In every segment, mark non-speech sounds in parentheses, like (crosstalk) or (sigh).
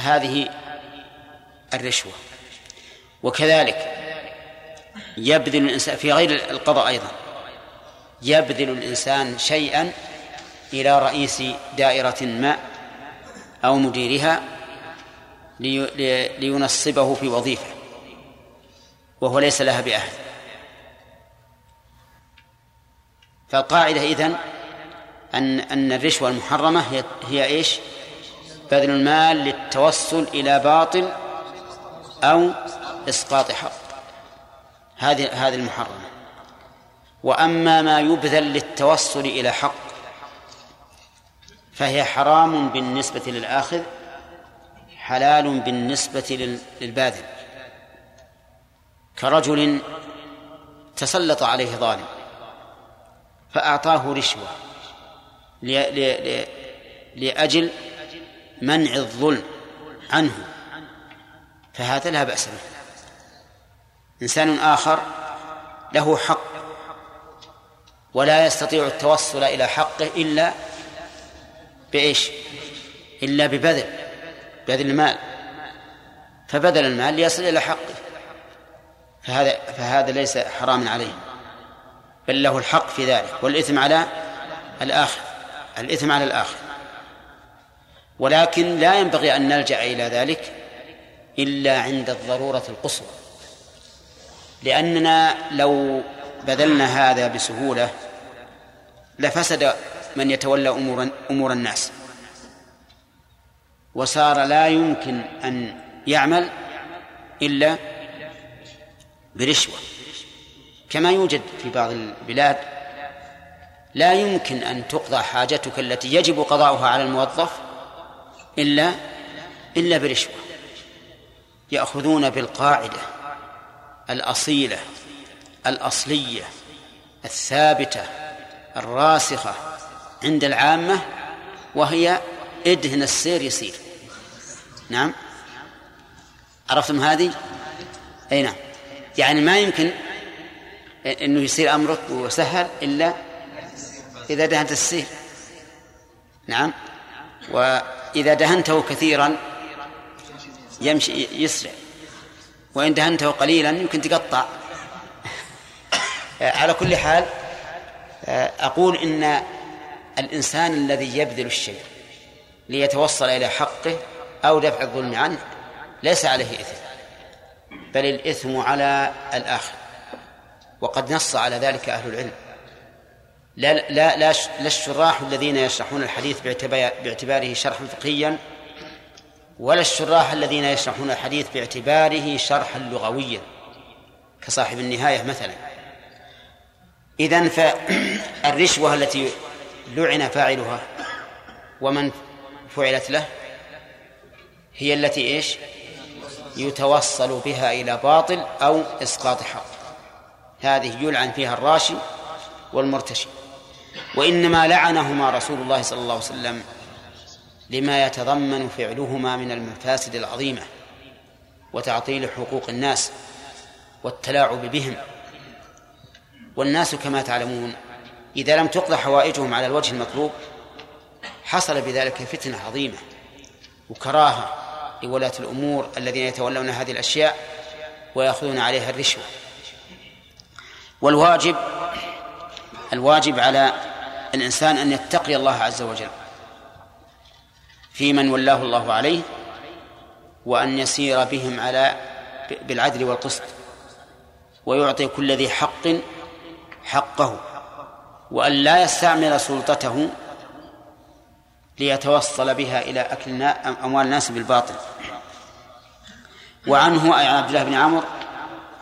هذه الرشوة وكذلك يبذل الإنسان في غير القضاء أيضا يبذل الإنسان شيئا إلى رئيس دائرة ما أو مديرها لينصبه في وظيفة وهو ليس لها بأهل فالقاعدة إذن أن أن الرشوة المحرمة هي هي إيش؟ بذل المال للتوصل إلى باطل أو إسقاط حق. هذه هذه المحرمة. وأما ما يبذل للتوصل إلى حق فهي حرام بالنسبة للآخذ حلال بالنسبة للباذل. كرجل تسلط عليه ظالم فأعطاه رشوة لأجل منع الظلم عنه فهذا لا بأس به. إنسان آخر له حق ولا يستطيع التوصل إلى حقه إلا بإيش؟ إلا ببذل بذل المال. فبذل المال ليصل إلى حقه. فهذا فهذا ليس حراما عليه بل له الحق في ذلك والإثم على الآخر الإثم على الآخر. ولكن لا ينبغي أن نلجأ إلى ذلك إلا عند الضرورة القصوى. لأننا لو بذلنا هذا بسهولة لفسد من يتولى أمور أمور الناس. وصار لا يمكن أن يعمل إلا برشوة. كما يوجد في بعض البلاد لا يمكن أن تقضى حاجتك التي يجب قضاؤها على الموظف إلا إلا برشوة يأخذون بالقاعدة الأصيلة الأصلية الثابتة الراسخة عند العامة وهي ادهن السير يسير. نعم. عرفتم هذه؟ أي نعم. يعني ما يمكن إنه يصير أمرك وسهل إلا إذا دهنت السير. نعم. واذا دهنته كثيرا يمشي يسرع. وإن دهنته قليلا يمكن تقطع. (laughs) على كل حال أقول إن الإنسان الذي يبذل الشيء ليتوصل إلى حقه أو دفع الظلم عنه ليس عليه إثم بل الإثم على الآخر. وقد نص على ذلك أهل العلم. لا لا لا, لا الشراح الذين يشرحون الحديث باعتباره شرحا فقهيا ولا الشراح الذين يشرحون الحديث باعتباره شرحا لغويا كصاحب النهاية مثلا. إذن فالرشوة (clears throat) التي لعن فاعلها ومن فعلت له هي التي إيش؟ يتوصل بها إلى باطل أو إسقاط حق. هذه يلعن فيها الراشي والمرتشي. وإنما لعنهما رسول الله صلى الله عليه وسلم لما يتضمن فعلهما من المفاسد العظيمة وتعطيل حقوق الناس والتلاعب بهم. والناس كما تعلمون إذا لم تقضى حوائجهم على الوجه المطلوب حصل بذلك فتنة عظيمة وكراهة لولاة الأمور الذين يتولون هذه الأشياء ويأخذون عليها الرشوة. والواجب الواجب على الإنسان أن يتقي الله عز وجل في من ولاه الله عليه وأن يسير بهم على بالعدل والقسط ويعطي كل ذي حق حقه وأن لا يستعمل سلطته ليتوصل بها إلى أكل أموال الناس بالباطل. وعنه أي عن عبد الله بن عمرو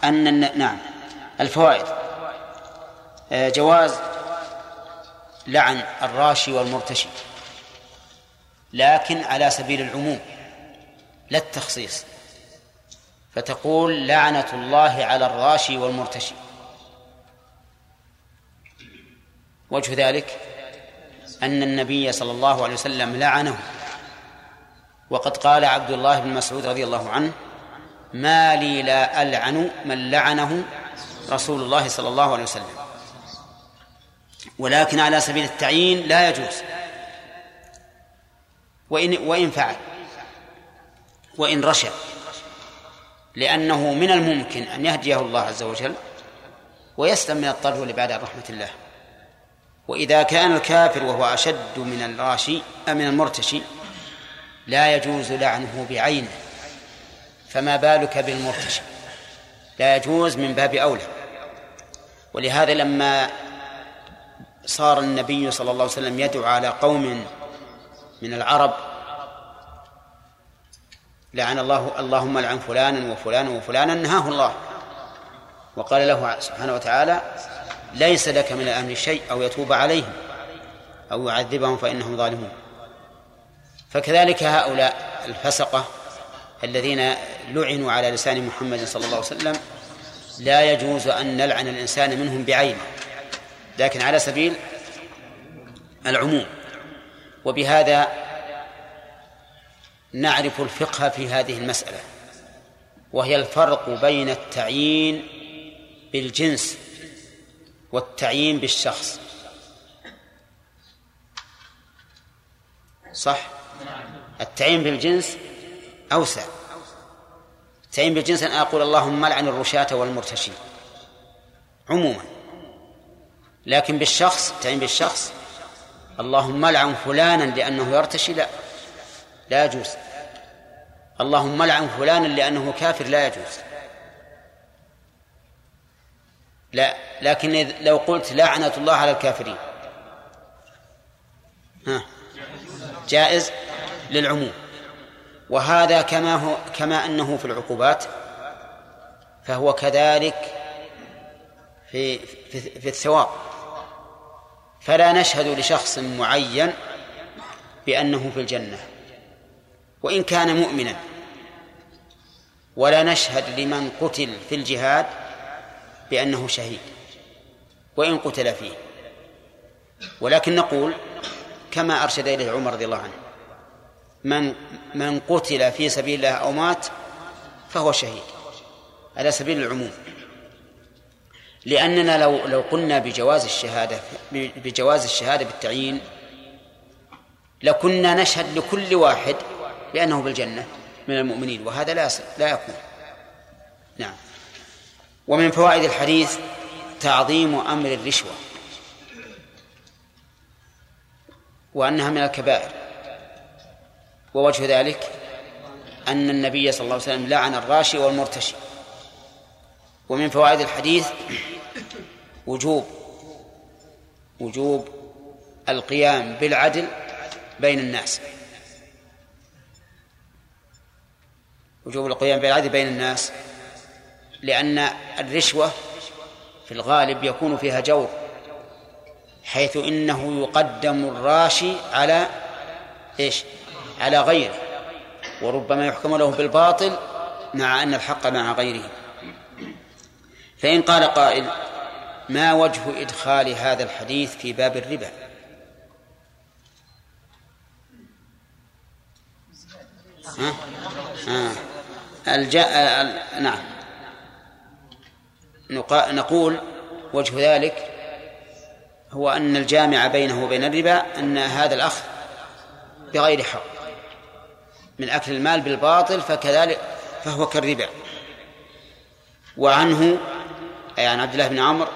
أن نعم الفوائد. آه، جواز لعن الراشي والمرتشي لكن على سبيل العموم لا التخصيص. فتقول لعنة الله على الراشي والمرتشي. وجه ذلك أن النبي صلى الله عليه وسلم لعنه. وقد قال عبد الله بن مسعود رضي الله عنه ما لي لا ألعن من لعنه رسول الله صلى الله عليه وسلم. ولكن على سبيل التعيين لا يجوز. وإن وإن فعل. وإن رشى لأنه من الممكن أن يهديه الله عز وجل ويسلم من الطرد والإبعاد عن رحمة الله. وإذا كان الكافر وهو أشد من الراشي من المرتشي لا يجوز لعنه بعينه. فما بالك بالمرتشي؟ لا يجوز من باب أولى. ولهذا لما صار النبي صلى الله عليه وسلم يدعو على قوم من العرب لعن الله اللهم لعن فلانا وفلانا وفلانا نهاه الله. وقال له سبحانه وتعالى ليس لك من الأمر شيء أو يتوب عليهم أو يعذبهم فإنهم ظالمون. فكذلك هؤلاء الفسقة الذين لعنوا على لسان محمد صلى الله عليه وسلم لا يجوز أن نلعن الإنسان منهم بعينه. لكن على سبيل العموم وبهذا نعرف الفقه في هذه المسألة وهي الفرق بين التعيين بالجنس والتعيين بالشخص. صح؟ التعيين بالجنس أوسع. التعيين بالجنس أن أقول اللهم لعن الرشاة والمرتشين. عموما. لكن بالشخص التعيين بالشخص. اللهم لعن فلانا لأنه يرتشي لا. لا يجوز. اللهم لعن فلانا لأنه كافر لا يجوز. لا. لكن لو قلت لعنة الله على الكافرين. ها. جائز للعموم. وهذا كما هو كما أنه في العقوبات فهو كذلك في في, في الثواب. فلا نشهد لشخص معين بأنه في الجنة وإن كان مؤمنا ولا نشهد لمن قتل في الجهاد بأنه شهيد وإن قتل فيه. ولكن نقول كما أرشد إليه عمر رضي الله عنه من من قتل في سبيل الله أو مات فهو شهيد على سبيل العموم. لأننا لو لو قلنا بجواز الشهادة بجواز الشهادة بالتعيين لكنا نشهد لكل واحد بأنه بالجنة من المؤمنين وهذا لا لا يكون. نعم. ومن فوائد الحديث تعظيم أمر الرشوة وأنها من الكبائر. ووجه ذلك أن النبي صلى الله عليه وسلم لعن الراشي والمرتشي. ومن فوائد الحديث وجوب وجوب القيام بالعدل بين الناس. وجوب القيام بالعدل بين الناس لأن الرشوة في الغالب يكون فيها جور حيث إنه يقدم الراشي على إيش؟ على غيره وربما يحكم له بالباطل مع أن الحق مع غيره. فإن قال قائل ما وجه إدخال هذا الحديث في باب الربا ها؟ ها. الجاء نعم نقول وجه ذلك هو أن الجامع بينه وبين الربا أن هذا الأخذ بغير حق من أكل المال بالباطل فكذلك فهو كالربا وعنه أي عن عبد الله بن عمرو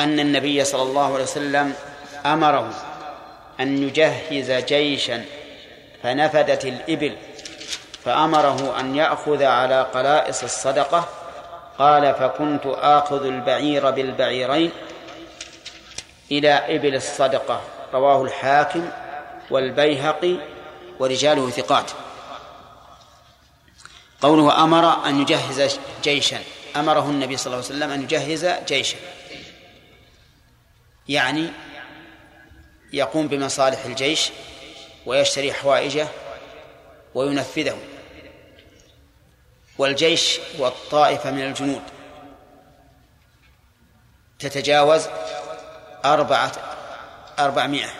أن النبي صلى الله عليه وسلم أمره أن يجهز جيشا فنفدت الإبل فأمره أن يأخذ على قلائص الصدقة قال فكنت آخذ البعير بالبعيرين إلى إبل الصدقة. رواه الحاكم والبيهقي ورجاله ثقات. قوله أمر أن يجهز جيشا. أمره النبي صلى الله عليه وسلم أن يجهز جيشا يعني يقوم بمصالح الجيش ويشتري حوائجه وينفذه. والجيش هو الطائفة من الجنود تتجاوز أربعة أربعمائة.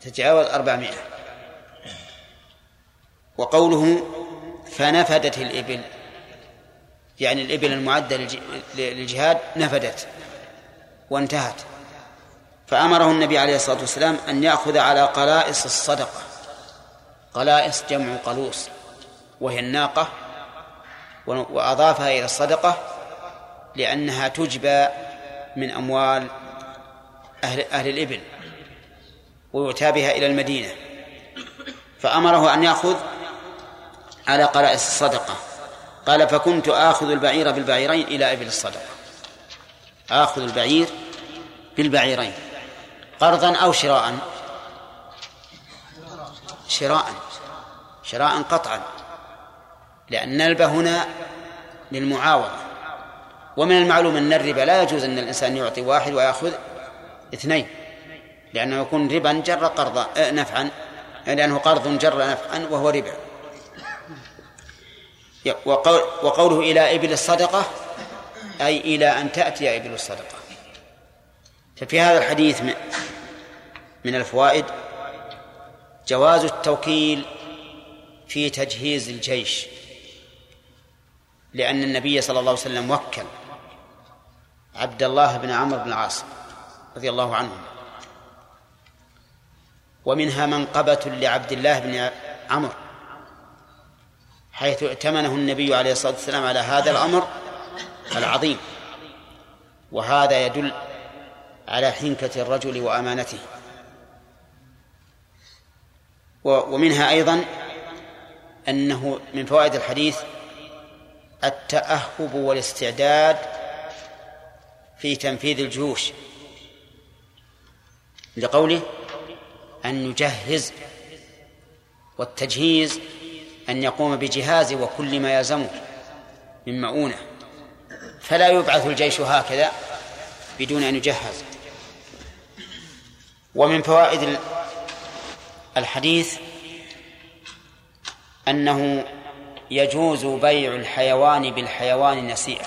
تتجاوز أربعمائة. وقوله فنفدت الإبل. يعني الإبل المعدة للجهاد نفدت وانتهت. فأمره النبي عليه الصلاة والسلام أن يأخذ على قلائص الصدقة. قلائص جمع قلوص وهي الناقة وأضافها إلى الصدقة لأنها تجبى من أموال أهل, أهل الإبل ويؤتى بها إلى المدينة. فأمره أن يأخذ على قرائس الصدقة. قال فكنت آخذ البعير بالبعيرين إلى إبل الصدقة. آخذ البعير بالبعيرين. قرضا أو شراء؟ شراء. شراء قطعا. لأن النلبة هنا للمعاوضة. ومن المعلوم أن الربا لا يجوز أن الإنسان يعطي واحد ويأخذ اثنين. لأنه يكون ربا جر قرضا آه، نفعا. لأنه قرض جر نفعا وهو ربا. وقوله إلى إبل الصدقة أي إلى أن تأتي إبل الصدقة. ففي هذا الحديث من الفوائد جواز التوكيل في تجهيز الجيش لأن النبي صلى الله عليه وسلم وكل عبد الله بن عمرو بن العاص رضي الله عنه. ومنها منقبة لعبد الله بن عمرو. حيث ائتمنه النبي عليه الصلاة والسلام على هذا الأمر العظيم. وهذا يدل على حنكة الرجل وأمانته. ومنها أيضا أنه من فوائد الحديث التأهب والاستعداد في تنفيذ الجيوش. لقوله أن يجهز والتجهيز أن يقوم بجهاز وكل ما يلزمه من مؤونة فلا يبعث الجيش هكذا بدون أن يجهز. ومن فوائد الحديث أنه يجوز بيع الحيوان بالحيوان نسيئة.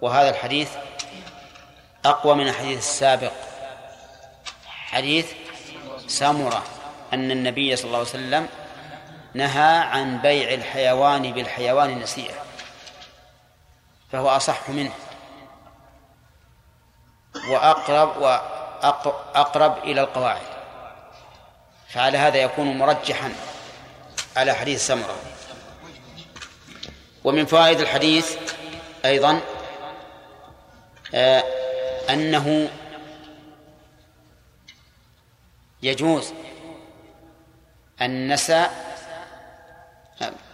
وهذا الحديث أقوى من الحديث السابق حديث سامرة أن النبي صلى الله عليه وسلم نهى عن بيع الحيوان بالحيوان نسيئة فهو أصح منه. وأقرب وأقرب إلى القواعد. فعلى هذا يكون مرجحا على حديث سمرة. ومن فوائد الحديث أيضا آه أنه يجوز النساء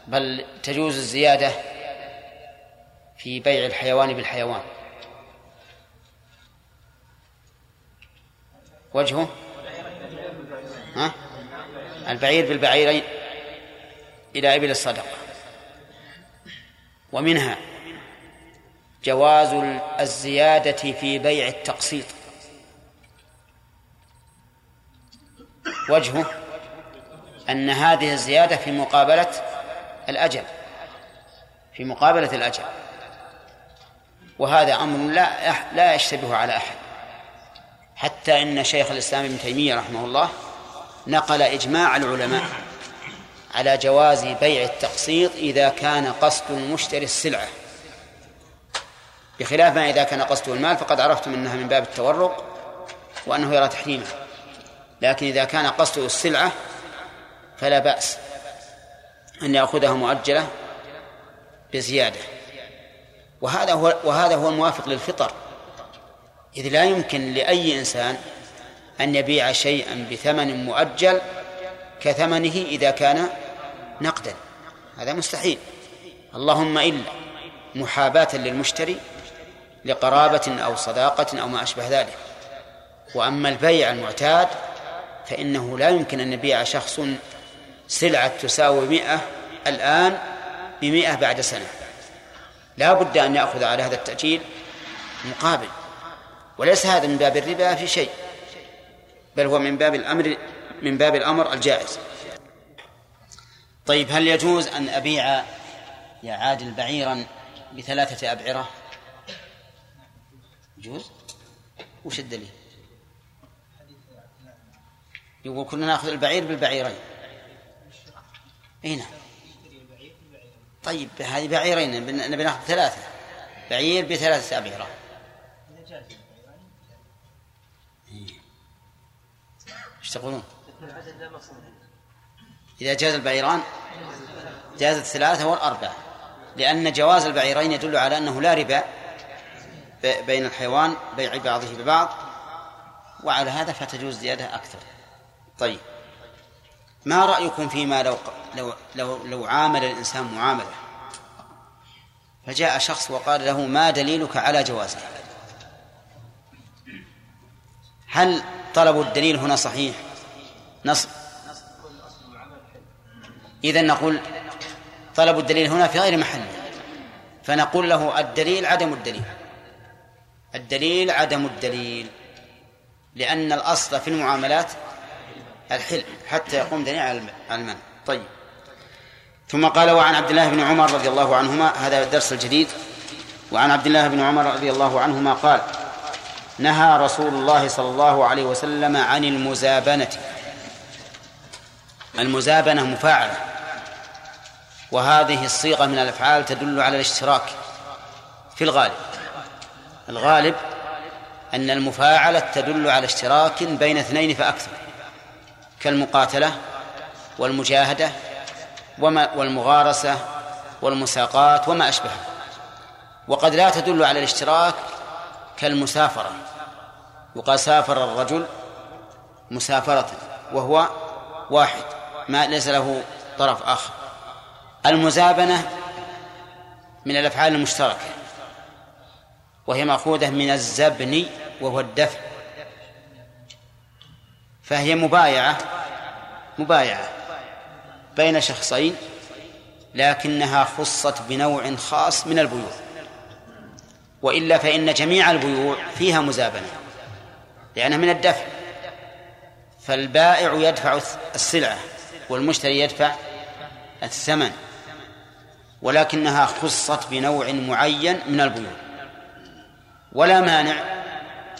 بل تجوز الزيادة في بيع الحيوان بالحيوان. وجهه؟ ها؟ البعير بالبعيرين إلى إبل الصدقة. ومنها جواز الزيادة في بيع التقسيط. وجهه؟ أن هذه الزيادة في مقابلة الأجل في مقابلة الأجل. وهذا أمر لا لا يشتبه على أحد. حتى إن شيخ الإسلام ابن تيمية رحمه الله نقل إجماع العلماء على جواز بيع التقسيط إذا كان قصد المشتري السلعة. بخلاف ما إذا كان قصده المال فقد عرفتم أنها من باب التورق وأنه يرى تحريمه. لكن إذا كان قصده السلعة فلا بأس أن يأخذها مؤجلة بزيادة. وهذا هو وهذا هو الموافق للفطر. إذ لا يمكن لأي إنسان أن يبيع شيئا بثمن مؤجل كثمنه إذا كان نقدا. هذا مستحيل. اللهم إلا محاباة للمشتري لقرابة أو صداقة أو ما أشبه ذلك. وأما البيع المعتاد فإنه لا يمكن أن يبيع شخص سلعة تساوي مئة الآن بمئة بعد سنة. لا بد أن يأخذ على هذا التأجيل مقابل وليس هذا من باب الربا في شيء بل هو من باب الأمر من باب الأمر الجائز. طيب هل يجوز أن أبيع يا عادل بعيرا بثلاثة أبعرة؟ يجوز؟ وش الدليل؟ يقول كنا نأخذ البعير بالبعيرين. إي نعم. طيب هذه بعيرين نبي ناخذ ثلاثة. بعير بثلاثة أبعرة إيش تقولون؟ إذا جاز البعيران جاز الثلاثة والأربعة لأن جواز البعيرين يدل على أنه لا ربا بين الحيوان بيع بعضه ببعض. وعلى هذا فتجوز زيادة أكثر. طيب. ما رأيكم فيما لو لو لو, لو عامل الإنسان معاملة؟ فجاء شخص وقال له ما دليلك على جوازها هل طلب الدليل هنا صحيح؟ نص. إذا نقول طلب الدليل هنا في غير محله فنقول له الدليل عدم الدليل. الدليل عدم الدليل. لأن الأصل في المعاملات الحل حتى يقوم دليل على المنع. طيب. ثم قال وعن عبد الله بن عمر رضي الله عنهما هذا الدرس الجديد. وعن عبد الله بن عمر رضي الله عنهما قال نهى رسول الله صلى الله عليه وسلم عن المزابنة. المزابنة مفاعلة. وهذه الصيغة من الأفعال تدل على الاشتراك في الغالب. الغالب أن المفاعلة تدل على اشتراك بين اثنين فأكثر. كالمقاتلة والمجاهدة وما والمغارسة والمساقات وما أشبه وقد لا تدل على الاشتراك كالمسافرة. وقد سافر الرجل مسافرة وهو واحد ما ليس له طرف آخر. المزابنة من الأفعال المشتركة وهي مأخوذة من الزبن وهو الدفع فهي مبايعة مبايعة بين شخصين لكنها خصت بنوع خاص من البيوع. وإلا فإن جميع البيوع فيها مزابنة لأنها من الدفع. فالبائع يدفع السلعة والمشتري يدفع الثمن ولكنها خصت بنوع معين من البيوع. ولا مانع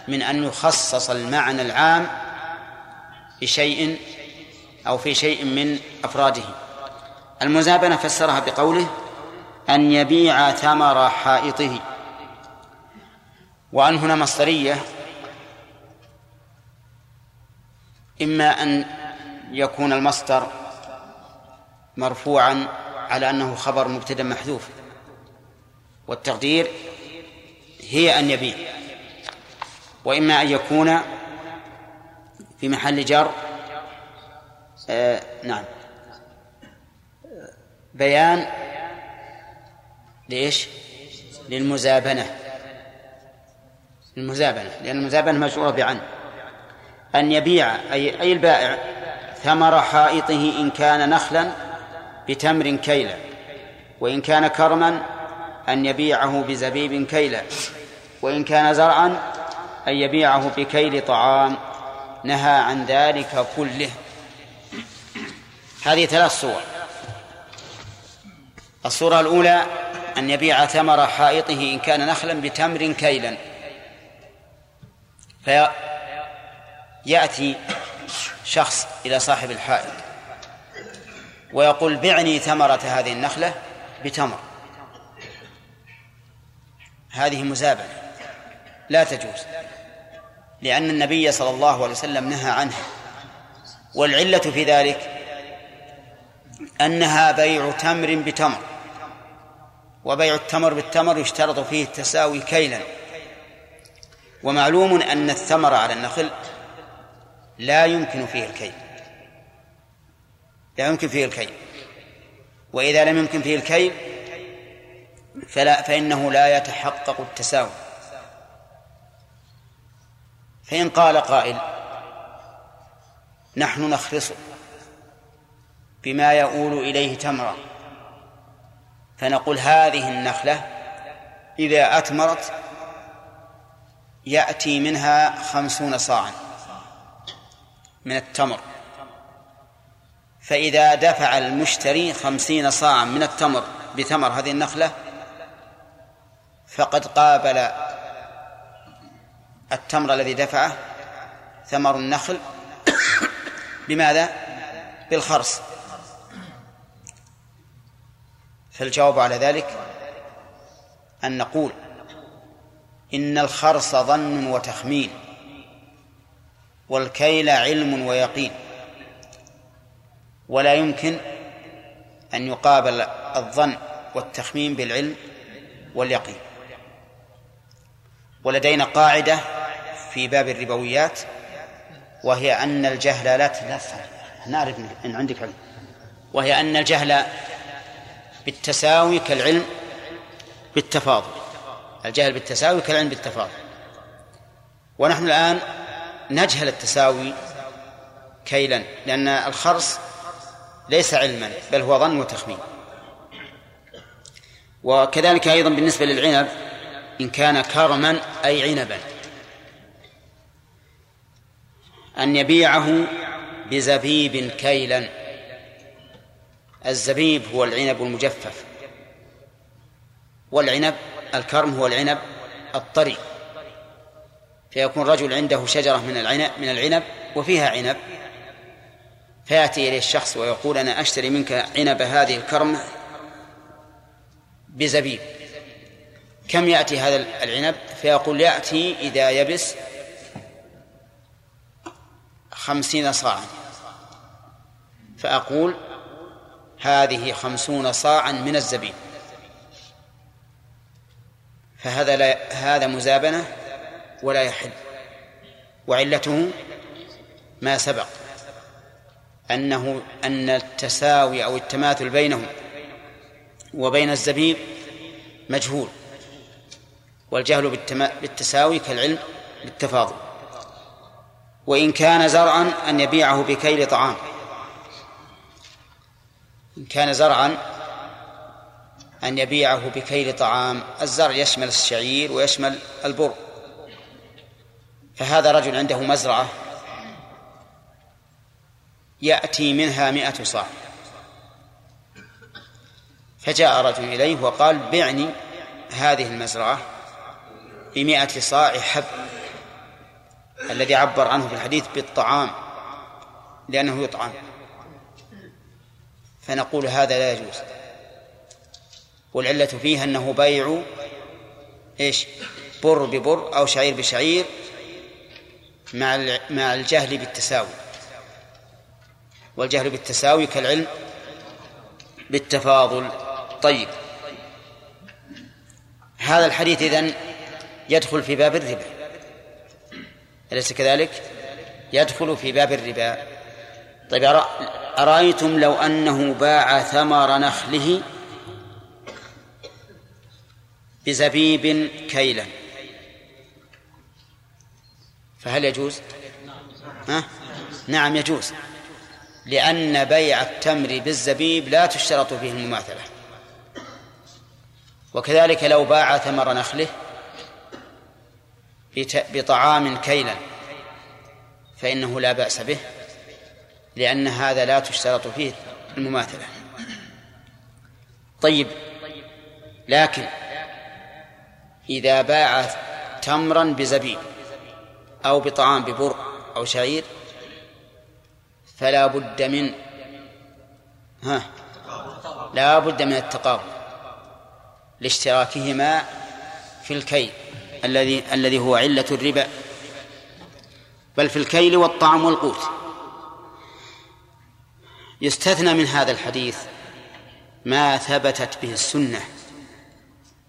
من أن يخصص المعنى العام بشيء أو في شيء من أفراده. المزابنة فسرها بقوله أن يبيع ثمر حائطه. وأن هنا مصدرية إما أن يكون المصدر مرفوعا على أنه خبر مبتدأ محذوف. والتقدير هي أن يبيع. وإما أن يكون في محل جر؟ آه نعم. بيان. ليش للمزابنة. المزابنة لأن المزابنة مشهورة بعن. أن يبيع أي أي البائع ثمر حائطه إن كان نخلا بتمر كيلا وإن كان كرما أن يبيعه بزبيب كيلا وإن كان زرعا أن يبيعه بكيل طعام. نهى عن ذلك كله. هذه ثلاث صور. الصورة الأولى أن يبيع ثمر حائطه إن كان نخلا بتمر كيلا. فيأتي شخص إلى صاحب الحائط ويقول بعني ثمرة هذه النخلة بتمر. هذه مزابنة. لا تجوز. لأن النبي صلى الله عليه وسلم نهى عنها والعلة في ذلك أنها بيع تمر بتمر. وبيع التمر بالتمر يشترط فيه التساوي كيلا. ومعلوم أن الثمر على النخل لا يمكن فيه الكيل. لا يمكن فيه الكيل. وإذا لم يمكن فيه الكيل فلا فإنه لا يتحقق التساوي. فإن قال قائل نحن نخرصه بما يؤول إليه تمرة فنقول هذه النخلة إذا أثمرت يأتي منها خمسون صاعا من التمر. فإذا دفع المشتري خمسين صاعا من التمر بثمر هذه النخلة فقد قابل التمر الذي دفعه ثمر النخل. بماذا؟ بالخرص. فالجواب على ذلك أن نقول إن الخرص ظن وتخمين والكيل علم ويقين. ولا يمكن أن يقابل الظن والتخمين بالعلم واليقين. ولدينا قاعدة في باب الربويات وهي أن الجهل لا تفهم نعرف أن عندك علم. وهي أن الجهل بالتساوي كالعلم بالتفاضل. الجهل بالتساوي كالعلم بالتفاضل. ونحن الآن نجهل التساوي كيلا لأن الخرص ليس علما بل هو ظن وتخمين. وكذلك أيضا بالنسبة للعنب إن كان كرما أي عنبا. أن يبيعه بزبيب كيلا. الزبيب هو العنب المجفف. والعنب الكرم هو العنب الطري. فيكون رجل عنده شجرة من العنب من العنب وفيها عنب. فيأتي إليه الشخص ويقول أنا أشتري منك عنب هذه الكرم بزبيب. كم يأتي هذا العنب؟ فيقول يأتي إذا يبس خمسين صاعا. فأقول هذه خمسون صاعا من الزبيب. فهذا لا هذا مزابنة ولا يحل. وعلته ما سبق. أنه أن التساوي أو التماثل بينهم وبين الزبيب مجهول. والجهل بالتساوي كالعلم بالتفاضل. وإن كان زرعا أن يبيعه بكيل طعام. إن كان زرعا أن يبيعه بكيل طعام. الزرع يشمل الشعير ويشمل البر. فهذا رجل عنده مزرعة يأتي منها مئة صاع. فجاء رجل إليه وقال بعني هذه المزرعة بمئة صاع حب. الذي عبر عنه في الحديث بالطعام لأنه يطعم. فنقول هذا لا يجوز. والعلة فيها أنه بيع إيش؟ بر ببر أو شعير بشعير مع مع الجهل بالتساوي. والجهل بالتساوي كالعلم بالتفاضل. طيب. هذا الحديث إذن يدخل في باب الربا. أليس كذلك؟ يدخل في باب الربا طيب أرأيتم لو أنه باع ثمر نخله بزبيب كيلا فهل يجوز؟ ها؟ نعم يجوز لأن بيع التمر بالزبيب لا تشترط فيه المماثلة وكذلك لو باع ثمر نخله بطعام كيلا فإنه لا بأس به لأن هذا لا تشترط فيه المماثلة. طيب لكن إذا باع تمرا بزبيب أو بطعام ببر أو شعير فلا بد من ها لا بد من التقابل لاشتراكهما في الكيل. الذي الذي هو علة الربا. بل في الكيل والطعم والقوت. يستثنى من هذا الحديث ما ثبتت به السنة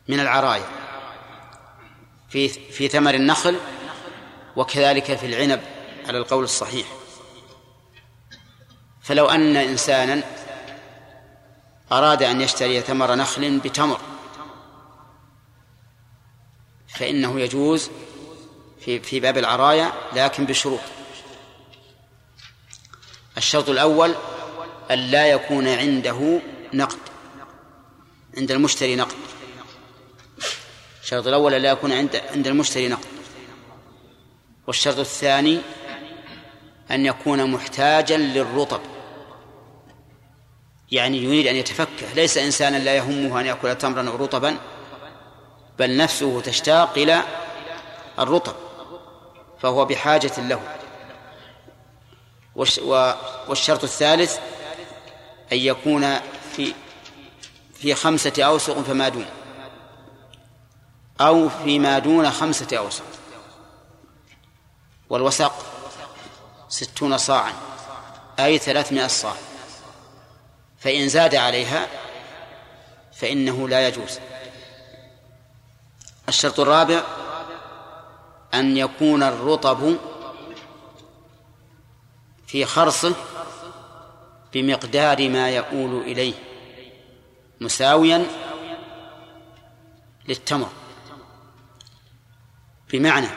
من العرايا في في ثمر النخل وكذلك في العنب على القول الصحيح. فلو أن إنسانا أراد أن يشتري ثمر نخل بتمر فإنه يجوز في في باب العرايا لكن بشروط. الشرط الأول أن لا يكون عنده نقد عند المشتري نقد. الشرط الأول أن لا يكون عند عند المشتري نقد. والشرط الثاني أن يكون محتاجا للرطب. يعني يريد أن يتفكه. ليس إنسانا لا يهمه أن يأكل تمرا أو رطبا. بل نفسه تشتاق إلى الرطب فهو بحاجة له. والشرط الثالث أن يكون في في خمسة أوسق فما دون أو فيما دون خمسة أوسق. والوسق ستون صاعا أي ثلاثمائة صاع. فإن زاد عليها فإنه لا يجوز. الشرط الرابع أن يكون الرطب في خرصه بمقدار ما يؤول إليه مساويا للتمر. بمعنى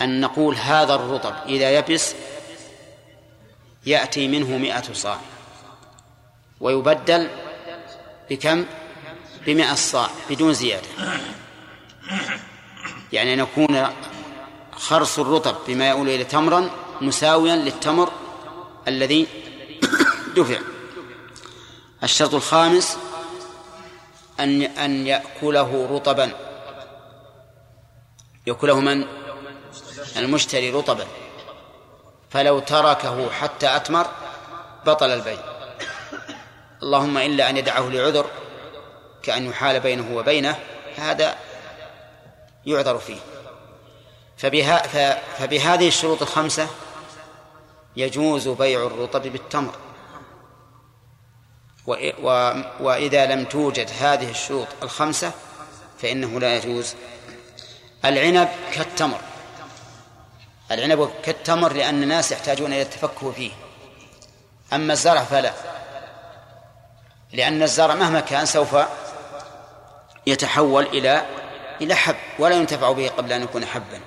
أن نقول هذا الرطب إذا يبس يأتي منه مئة صاع ويبدل بكم؟ بمئة صاع بدون زيادة. يعني أن يكون خرص الرطب بما يؤول إلى تمرا مساويا للتمر الذي (coughs) دفع. الشرط الخامس أن أن يأكله رطبا. يأكله من؟ المشتري رطبا. فلو تركه حتى أتمر بطل البيع. اللهم إلا أن يدعه لعذر كأن يحال بينه وبينه هذا يعذر فيه. فبها فبهذه الشروط الخمسة يجوز بيع الرطب بالتمر. وإذا لم توجد هذه الشروط الخمسة فإنه لا يجوز. العنب كالتمر. العنب كالتمر لأن الناس يحتاجون إلى التفكه فيه. أما الزرع فلا. لأن الزرع مهما كان سوف يتحول إلى إلى حب ولا ينتفع به قبل أن يكون حبا.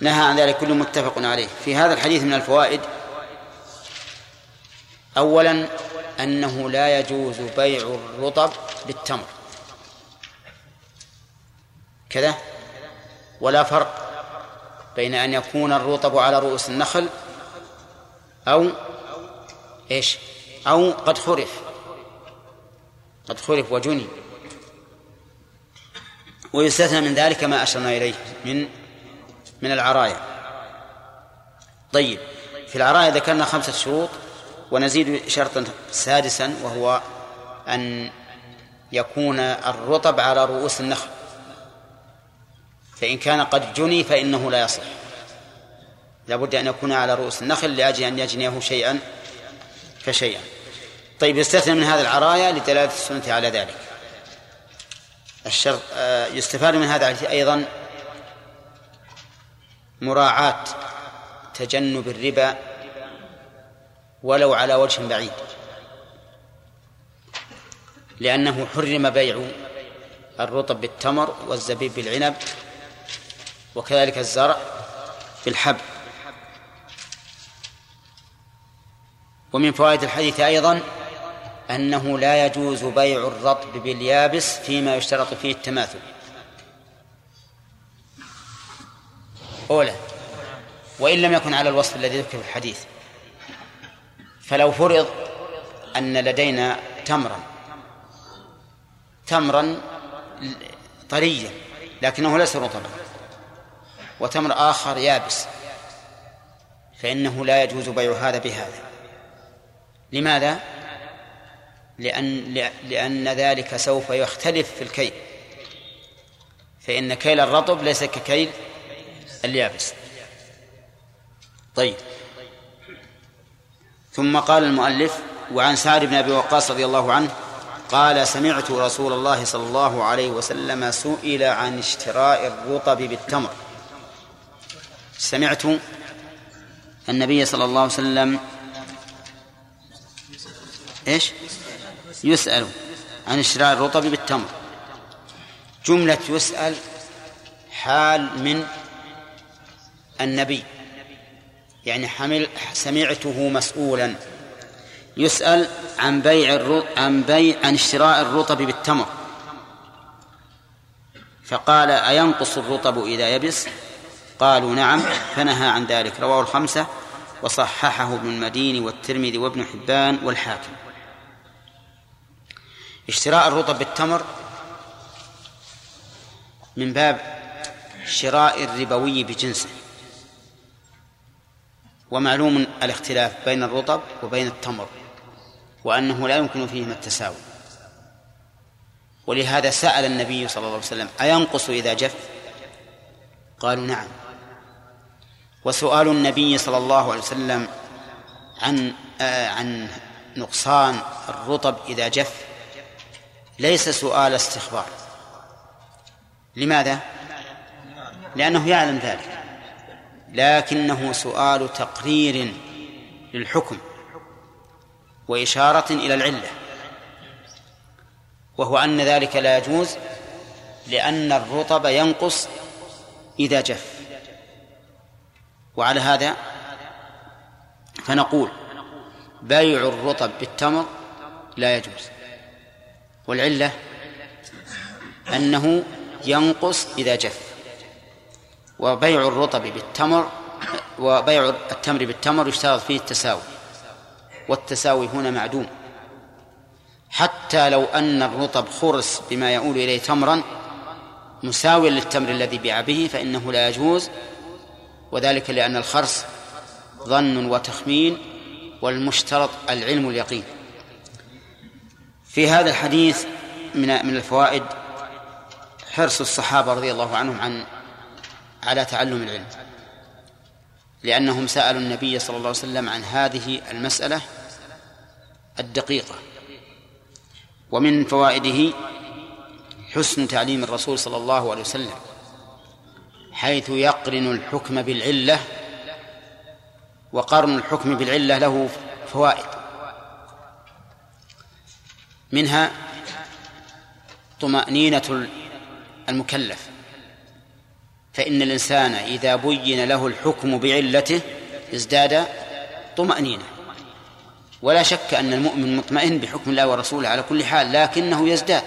نهى عن ذلك كل متفق عليه. في هذا الحديث من الفوائد أولا أنه لا يجوز بيع الرطب بالتمر. كذا؟ ولا فرق بين أن يكون الرطب على رؤوس النخل أو إيش؟ أو قد خرف قد خرف وجني. ويستثنى من ذلك ما أشرنا إليه من من العرايا. طيب في العرايا ذكرنا خمسة شروط ونزيد شرطا سادسا وهو أن يكون الرطب على رؤوس النخل. فإن كان قد جني فإنه لا يصح. لابد أن يكون على رؤوس النخل لأجل أن يجنيه شيئا فشيئا طيب يستثنى من هذا العرايا لدلالة السنة على ذلك. الشرط آه، يستفاد من هذا أيضا مراعاة تجنب الربا ولو على وجه بعيد لأنه حرم بيع الرطب بالتمر والزبيب بالعنب وكذلك الزرع بالحب. ومن فوائد الحديث أيضا أنه لا يجوز بيع الرطب باليابس فيما يشترط فيه التماثل أولى وإن لم يكن على الوصف الذي ذكر في الحديث فلو فرض أن لدينا تمرا تمرا طريا لكنه ليس رطبا وتمر آخر يابس فإنه لا يجوز بيع هذا بهذا لماذا؟ لأن لأن ذلك سوف يختلف في الكيل. فإن كيل الرطب ليس ككيل اليابس. طيب. ثم قال المؤلف وعن سعد بن أبي وقاص رضي الله عنه قال سمعت رسول الله صلى الله عليه وسلم سئل عن اشتراء الرطب بالتمر. سمعت النبي صلى الله عليه وسلم إيش؟ يسأل عن اشتراء الرطب بالتمر. جملة يسأل حال من النبي. يعني حمل سمعته مسؤولا. يسأل عن بيع عن بيع عن اشتراء الرطب بالتمر. فقال أينقص الرطب إذا يبس؟ قالوا نعم فنهى عن ذلك. رواه الخمسة وصححه ابن المدين والترمذي وابن حبان والحاكم. اشتراء الرطب بالتمر من باب شراء الربوي بجنسه. ومعلوم الاختلاف بين الرطب وبين التمر وأنه لا يمكن فيهما التساوي. ولهذا سأل النبي صلى الله عليه وسلم أينقص إذا جف؟ قالوا نعم. وسؤال النبي صلى الله عليه وسلم عن آه عن نقصان الرطب إذا جف؟ ليس سؤال استخبار. لماذا؟ لأنه يعلم ذلك. لكنه سؤال تقرير للحكم وإشارة إلى العلة. وهو أن ذلك لا يجوز لأن الرطب ينقص إذا جف. وعلى هذا فنقول بيع الرطب بالتمر لا يجوز. والعلة أنه ينقص إذا جف. وبيع الرطب بالتمر وبيع التمر بالتمر يشترط فيه التساوي. والتساوي هنا معدوم. حتى لو أن الرطب خرس بما يؤول إليه تمرا مساويا للتمر الذي بيع به فإنه لا يجوز. وذلك لأن الخرس ظن وتخمين والمشترط العلم اليقين. في هذا الحديث من من الفوائد حرص الصحابة رضي الله عنهم عن على تعلم العلم. لأنهم سألوا النبي صلى الله عليه وسلم عن هذه المسألة الدقيقة. ومن فوائده حسن تعليم الرسول صلى الله عليه وسلم حيث يقرن الحكم بالعلة وقرن الحكم بالعلة له فوائد. منها طمأنينة المكلف. فإن الإنسان إذا بين له الحكم بعلته ازداد طمأنينة. ولا شك أن المؤمن مطمئن بحكم الله ورسوله على كل حال لكنه يزداد.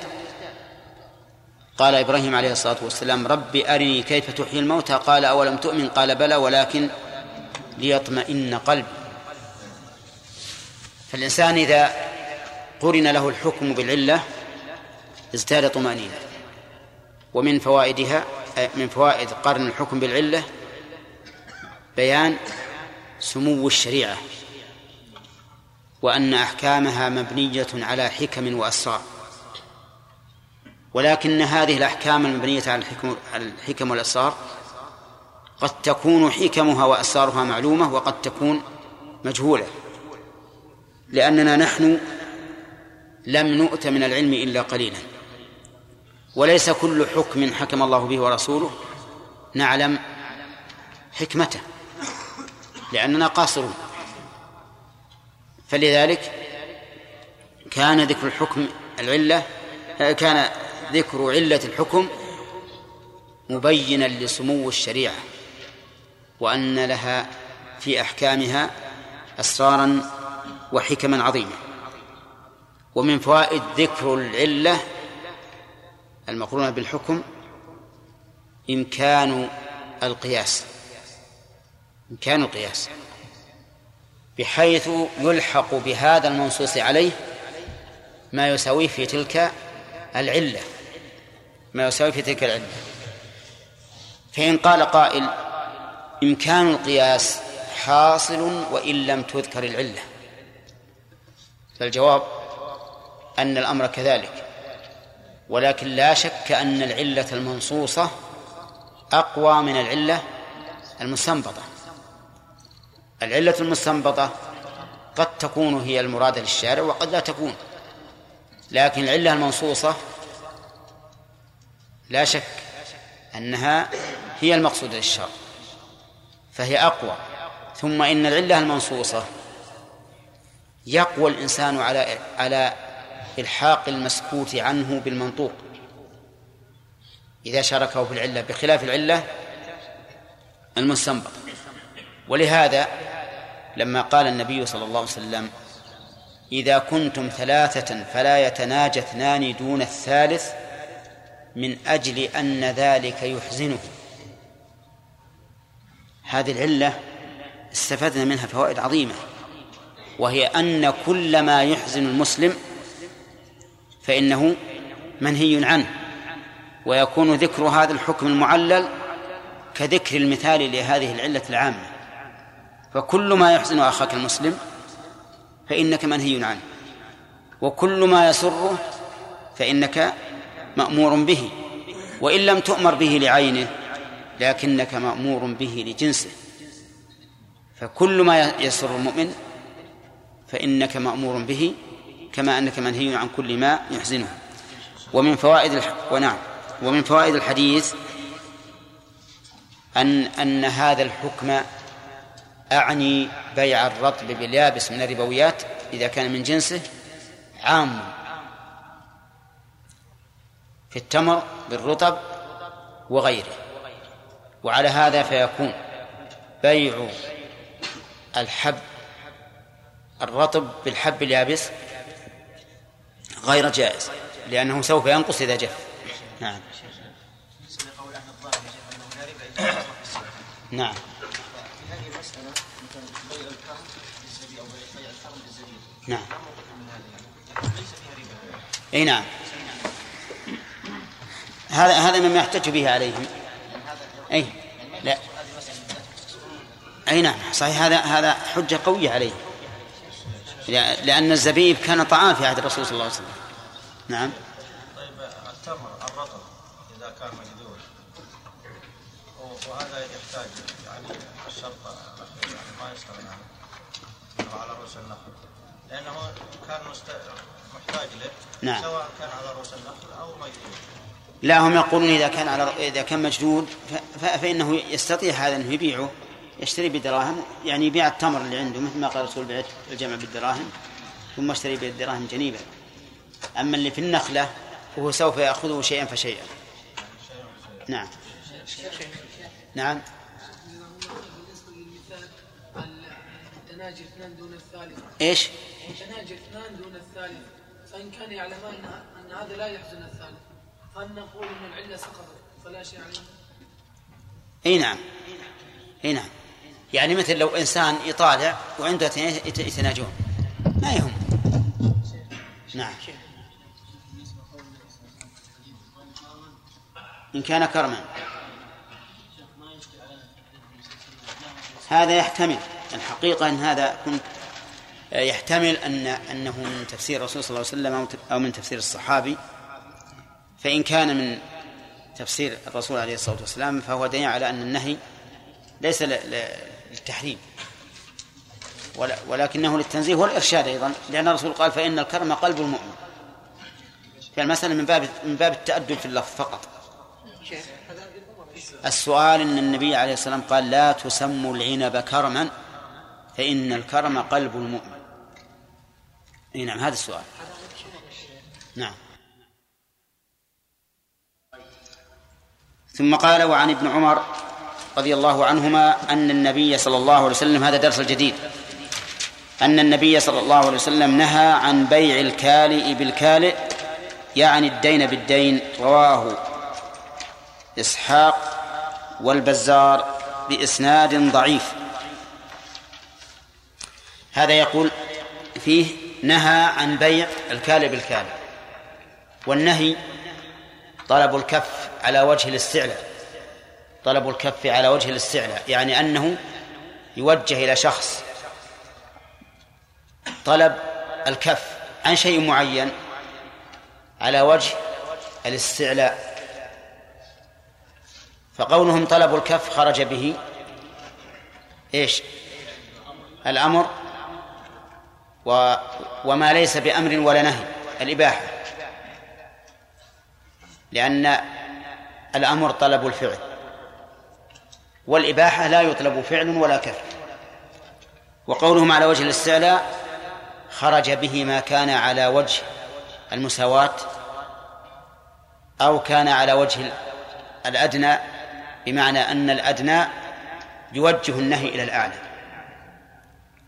قال إبراهيم عليه الصلاة والسلام رب أرني كيف تحيي الموتى. قال أولم تؤمن؟ قال بلى ولكن ليطمئن قلبي. فالإنسان إذا قرن له الحكم بالعلة ازداد طمأنينة. ومن فوائدها من فوائد قرن الحكم بالعلة بيان سمو الشريعة وأن أحكامها مبنية على حكم وأسرار. ولكن هذه الأحكام المبنية على الحكم الحكم والأسرار قد تكون حكمها وأسرارها معلومة وقد تكون مجهولة. لأننا نحن لم نؤت من العلم إلا قليلا. وليس كل حكم حكم الله به ورسوله. نعلم حكمته لأننا قاصرون. فلذلك كان ذكر الحكم العلة كان ذكر علة الحكم مبينا لسمو الشريعة وأن لها في أحكامها أسرارا وحكما عظيمة. ومن فوائد ذكر العلة المقرونة بالحكم إمكان القياس. إمكان القياس. بحيث يلحق بهذا المنصوص عليه ما يساويه في تلك العلة. ما يساوي في تلك العلة. فإن قال قائل إمكان القياس حاصل وإن لم تذكر العلة. فالجواب أن الأمر كذلك. ولكن لا شك أن العلة المنصوصة أقوى من العلة المستنبطة. العلة المستنبطة قد تكون هي المرادة للشارع وقد لا تكون. لكن العلة المنصوصة لا شك أنها هي المقصود للشرع فهي أقوى. ثم إن العلة المنصوصة يقوى الإنسان على على إلحاق المسكوت عنه بالمنطوق. إذا شاركه في العلة بخلاف العلة المستنبط ولهذا لما قال النبي صلى الله عليه وسلم إذا كنتم ثلاثة فلا يتناجى اثنان دون الثالث من أجل أن ذلك يحزنه. هذه العلة استفدنا منها فوائد عظيمة وهي أن كل ما يحزن المسلم فإنه منهي عنه ويكون ذكر هذا الحكم المعلل كذكر المثال لهذه العلة العامة. فكل ما يحزن أخاك المسلم فإنك منهي عنه وكل ما يسره فإنك مأمور به وإن لم تؤمر به لعينه لكنك مأمور به لجنسه. فكل ما يسر المؤمن فإنك مأمور به كما أنك منهي عن كل ما يحزنه. ومن فوائد الح... ونعم. ومن فوائد الحديث أن أن هذا الحكم أعني بيع الرطب باليابس من الربويات إذا كان من جنسه عام. في التمر بالرطب وغيره. وعلى هذا فيكون بيع الحب الرطب بالحب اليابس غير جائز لأنه سوف ينقص إذا جف نعم. نعم. نعم. إي نعم. هذا هذا مما يحتج به عليهم. إي. لا. إي نعم. صحيح. هذا هذا حجة قوية عليه لأن الزبيب كان طعام في عهد الرسول صلى الله عليه وسلم. نعم. طيب التمر الرطب إذا كان مجدول وهذا يحتاج يعني الشرط يعني ما يستغنى عنه على رؤوس النخل. لأنه كان محتاج له نعم. سواء كان على رؤوس النخل أو مجدول لا هم يقولون إذا كان على إذا كان مجدود فإنه يستطيع هذا إنه يبيعه. يشتري بدراهم يعني يبيع التمر اللي عنده مثل ما قال الرسول بعت الجمع بالدراهم ثم اشتري بالدراهم جنيبا. أما اللي في النخلة فهو سوف يأخذه شيئا فشيئا. نعم. نعم. إيش؟ اثنان دون الثالث فان كان يعلمان ان هذا لا يحزن الثالث هل نقول ان العله سقطت فلا شيء عليه؟ إي نعم. إي نعم. يعني مثل لو إنسان يطالع وعنده يتناجون. ما يهم. نعم. إن كان كرما. هذا يحتمل. الحقيقة أن هذا كنت يحتمل أن أنه من تفسير الرسول صلى الله عليه وسلم أو من تفسير الصحابي. فإن كان من تفسير الرسول عليه الصلاة والسلام فهو دليل على أن النهي ليس للتحريم ولكنه للتنزيه والإرشاد أيضا لأن الرسول قال فإن الكرم قلب المؤمن. فالمسألة من باب من باب التأدب في اللفظ فقط. السؤال أن النبي عليه الصلاة والسلام قال لا تسموا العنب كرما فإن الكرم قلب المؤمن. إي نعم هذا السؤال. نعم. ثم قال وعن ابن عمر رضي الله عنهما أن النبي صلى الله عليه وسلم هذا درس الجديد أن النبي صلى الله عليه وسلم نهى عن بيع الكالئ بالكالئ يعني الدين بالدين رواه إسحاق والبزار بإسناد ضعيف. هذا يقول فيه نهى عن بيع الكالئ بالكالئ والنهي طلب الكف على وجه الاستعلاء. طلب الكف على وجه الاستعلاء يعني أنه يوجه إلى شخص طلب الكف عن شيء معين على وجه الاستعلاء. فقولهم طلب الكف خرج به. إيش؟ الأمر و وما ليس بأمر ولا نهي الإباحة. لأن الأمر طلب الفعل. والإباحة لا يطلب فعل ولا كف وقولهم على وجه الاستعلاء خرج به ما كان على وجه المساواة أو كان على وجه الأدنى بمعنى أن الأدنى يوجه النهي إلى الأعلى.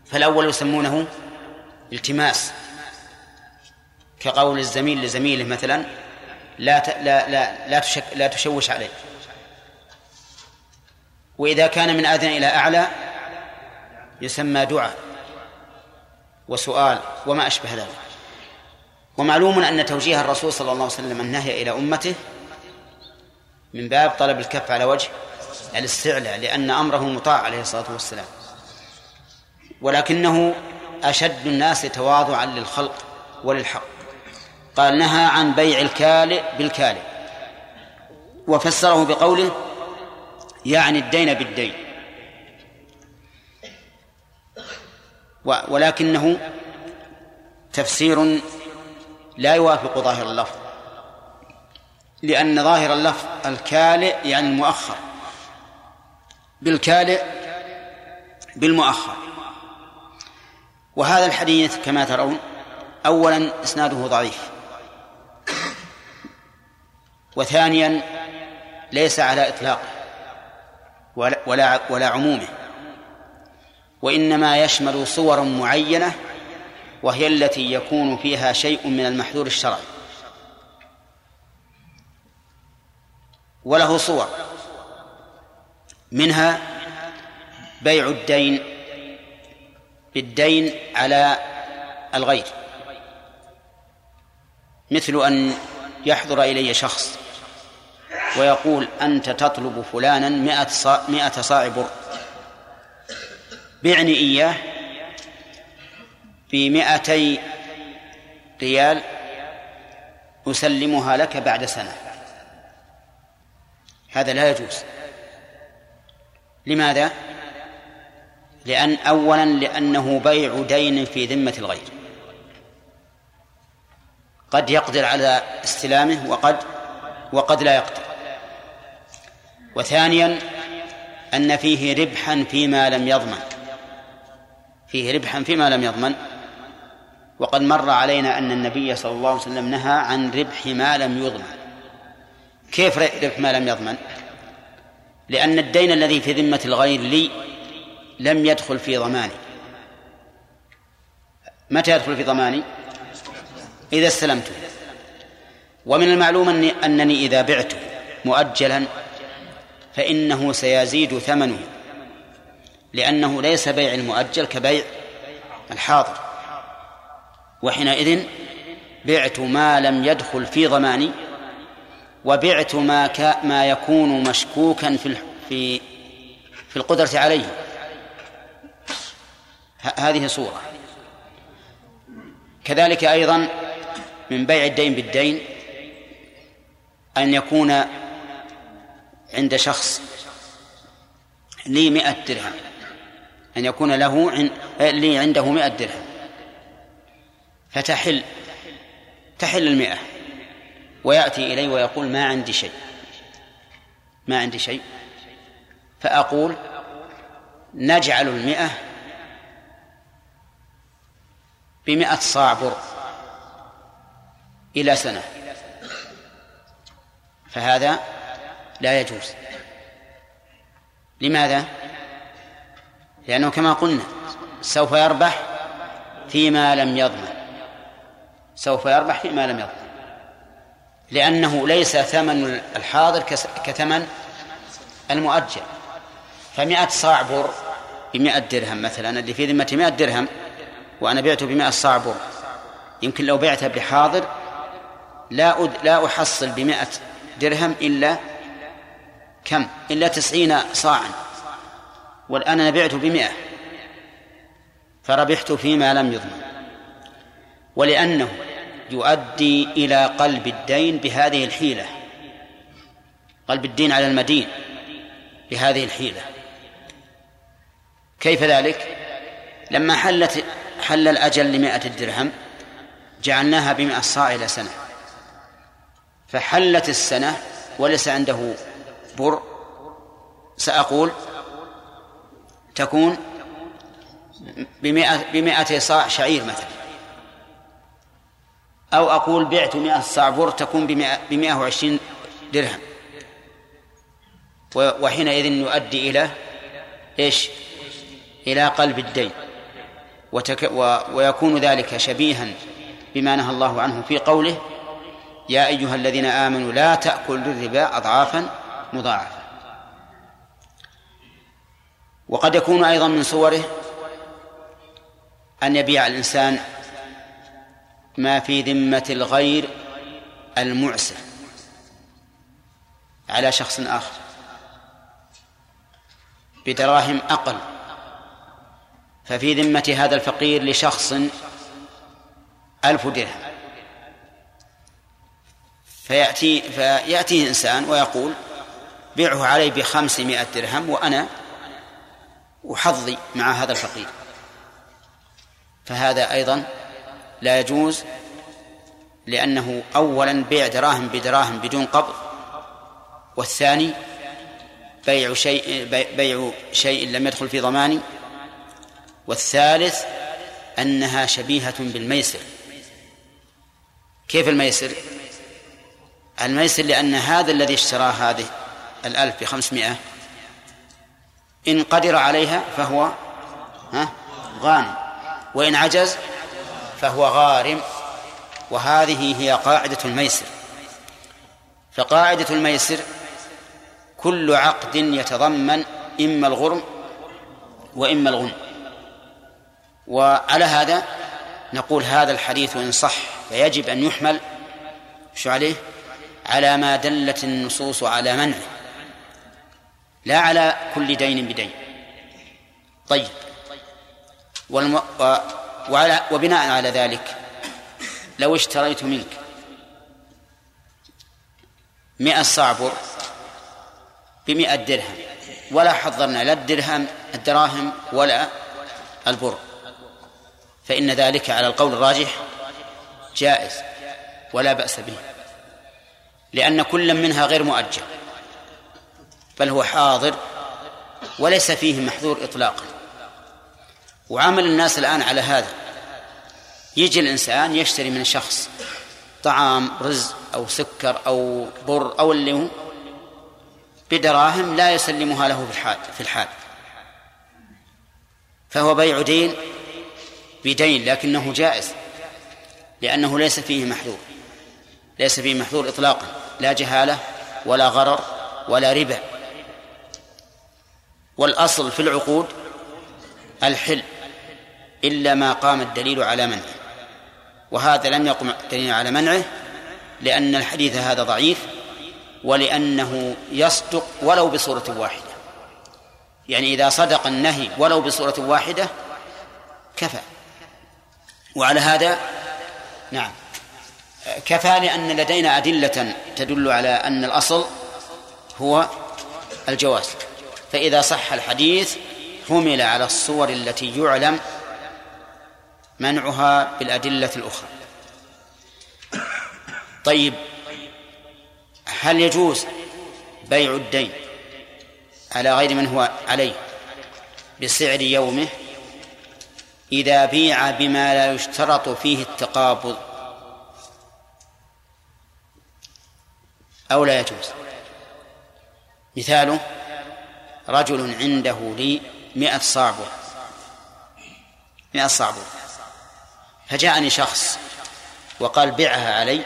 فالأول يسمونه التماس. كقول الزميل لزميله مثلا لا لا لا لا, تشك لا تشوش عليه. وإذا كان من أدنى إلى أعلى يسمى دعاء وسؤال وما أشبه ذلك. ومعلوم أن توجيه الرسول صلى الله عليه وسلم النهي إلى أمته من باب طلب الكف على وجه الاستعلاء لأن أمره مطاع عليه الصلاة والسلام. ولكنه أشد الناس تواضعا للخلق وللحق. قال نهى عن بيع الكالئ بالكالئ وفسره بقوله يعني الدين بالدين. ولكنه تفسير لا يوافق ظاهر اللفظ. لأن ظاهر اللفظ الكالئ يعني المؤخر. بالكالئ بالمؤخر. وهذا الحديث كما ترون أولا إسناده ضعيف. وثانيا ليس على إطلاقه ولا, ولا, عمومه. وإنما يشمل صور معينة وهي التي يكون فيها شيء من المحذور الشرعي. وله صور. منها بيع الدين بالدين على الغير. مثل أن يحضر إلي شخص ويقول أنت تطلب فلانا مئة صاع, مئة صاع بر بعني إياه بمئتي ريال أسلمها لك بعد سنة. هذا لا يجوز. لماذا؟ لأن أولا لأنه بيع دين في ذمة الغير. قد يقدر على استلامه وقد وقد لا يقدر. وثانيا أن فيه ربحا فيما لم يضمن. فيه ربحا فيما لم يضمن. وقد مر علينا أن النبي صلى الله عليه وسلم نهى عن ربح ما لم يضمن. كيف ربح ما لم يضمن؟ لأن الدين الذي في ذمة الغير لي لم يدخل في ضماني. متى يدخل في ضماني؟ إذا استلمته. ومن المعلوم أنني إذا بعته مؤجلا فإنه سيزيد ثمنه لأنه ليس بيع المؤجل كبيع الحاضر وحينئذ بعت ما لم يدخل في ضماني وبعت ما ك... ما يكون مشكوكا في في في القدرة عليه. هذه صورة كذلك أيضا من بيع الدين بالدين أن يكون عند شخص لي مئة درهم أن يكون له عن... لي عنده مئة درهم. فتحل تحل المئة ويأتي إلي ويقول ما عندي شيء. ما عندي شيء. فأقول نجعل المئة بمئة صاع بر إلى سنة. فهذا لا يجوز لماذا؟ لأنه كما قلنا سوف يربح فيما لم يضمن سوف يربح فيما لم يضمن لأنه ليس ثمن الحاضر كثمن المؤجل فمئة صاع بر بمئة درهم مثلا اللي في ذمتي مئة درهم وأنا بعته بمئة صاع بر يمكن لو بعته بحاضر لا. لا أحصل بمئة درهم إلا كم؟ إلا تسعين صاعا. والآن أنا بعته بمئة. فربحت فيما لم يضمن. ولأنه يؤدي إلى قلب الدين بهذه الحيلة. قلب الدين على المدين بهذه الحيلة. كيف ذلك؟ لما حلت حل الأجل لمائة الدرهم جعلناها بمئة صاع إلى سنة. فحلت السنة وليس عنده بر سأقول تكون بمئة, بمئة صاع شعير مثلا. أو أقول بعت مئة صاع بر تكون بمئة, وعشرين درهم. وحينئذ يؤدي إلى إيش؟ إلى قلب الدين. وتك و ويكون ذلك شبيها بما نهى الله عنه في قوله يا أيها الذين آمنوا لا تأكلوا الربا أضعافا مضاعفة وقد يكون أيضا من صوره أن يبيع الإنسان ما في ذمة الغير المعسر على شخص آخر. بدراهم أقل. ففي ذمة هذا الفقير لشخص ألف درهم. فيأتي فيأتيه إنسان ويقول بيعه علي بخمسمائة درهم وأنا أحظي مع هذا الفقير. فهذا أيضا لا يجوز لأنه أولا بيع دراهم بدراهم بدون قبض والثاني بيع شيء بيع شيء لم يدخل في ضماني والثالث أنها شبيهة بالميسر. كيف الميسر؟ الميسر لأن هذا الذي اشترى هذه الألف بخمسمائة إن قدر عليها فهو ها؟ غانم وإن عجز فهو غارم. وهذه هي قاعدة الميسر. فقاعدة الميسر كل عقد يتضمن إما الغرم وإما الغنم وعلى هذا نقول هذا الحديث إن صح فيجب أن يحمل شو عليه؟ على ما دلت النصوص على منعه. لا على كل دين بدين. طيب. والم... و... وعلى... وبناء على ذلك لو اشتريت منك مئة صعبر بمئة درهم ولا حضرنا لا الدرهم الدراهم ولا البر فإن ذلك على القول الراجح جائز ولا بأس به لأن كل منها غير مؤجل. بل هو حاضر وليس فيه محذور إطلاقا. وعمل الناس الآن على هذا. يجي الإنسان يشتري من شخص طعام رز أو سكر أو بر أو اللي هو بدراهم لا يسلمها له في الحال في الحال. فهو بيع دين بدين لكنه جائز لأنه ليس فيه محذور ليس فيه محذور إطلاقا. لا جهالة ولا غرر ولا ربا. والأصل في العقود الحل إلا ما قام الدليل على منعه. وهذا لم يقم الدليل على منعه لأن الحديث هذا ضعيف ولأنه يصدق ولو بصورة واحدة. يعني إذا صدق النهي ولو بصورة واحدة كفى. وعلى هذا نعم كفى لأن لدينا أدلة تدل على أن الأصل هو الجواز. فإذا صح الحديث حمل على الصور التي يعلم منعها بالأدلة الأخرى. طيب هل يجوز بيع الدين على غير من هو عليه بسعر يومه إذا بيع بما لا يشترط فيه التقابض؟ أو لا يجوز؟ مثاله رجل عنده لي مئة صعبة مئة صعبة فجاءني شخص وقال بعها علي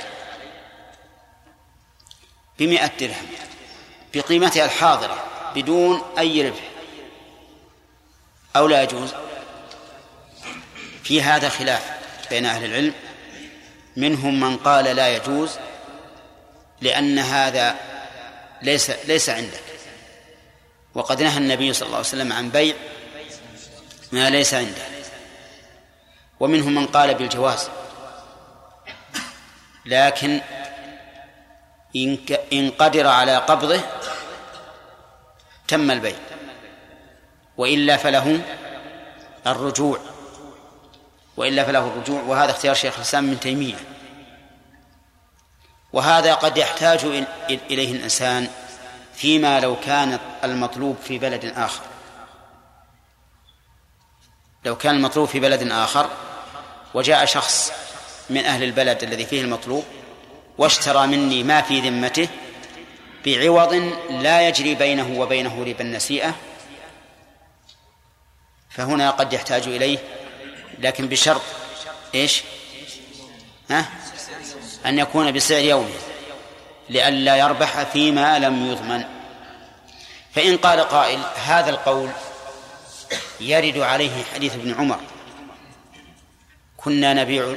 بمئة درهم بقيمتها الحاضرة بدون أي ربح. أو لا يجوز؟ في هذا خلاف بين أهل العلم. منهم من قال لا يجوز لأن هذا ليس ليس عندك. وقد نهى النبي صلى الله عليه وسلم عن بيع ما ليس عنده. ومنهم من قال بالجواز. لكن إن قدر على قبضه تم البيع. وإلا فله الرجوع. وإلا فله الرجوع. وهذا اختيار شيخ الإسلام من تيمية. وهذا قد يحتاج إليه الإنسان. فيما لو كان المطلوب في بلد آخر لو كان المطلوب في بلد آخر وجاء شخص من أهل البلد الذي فيه المطلوب واشترى مني ما في ذمته بعوض لا يجري بينه وبينه ربا النسيئة فهنا قد يحتاج إليه لكن بشرط إيش؟ ها؟ أن يكون بسعر يومه لئلا يربح فيما لم يضمن. فإن قال قائل هذا القول يرد عليه حديث ابن عمر. كنا نبيع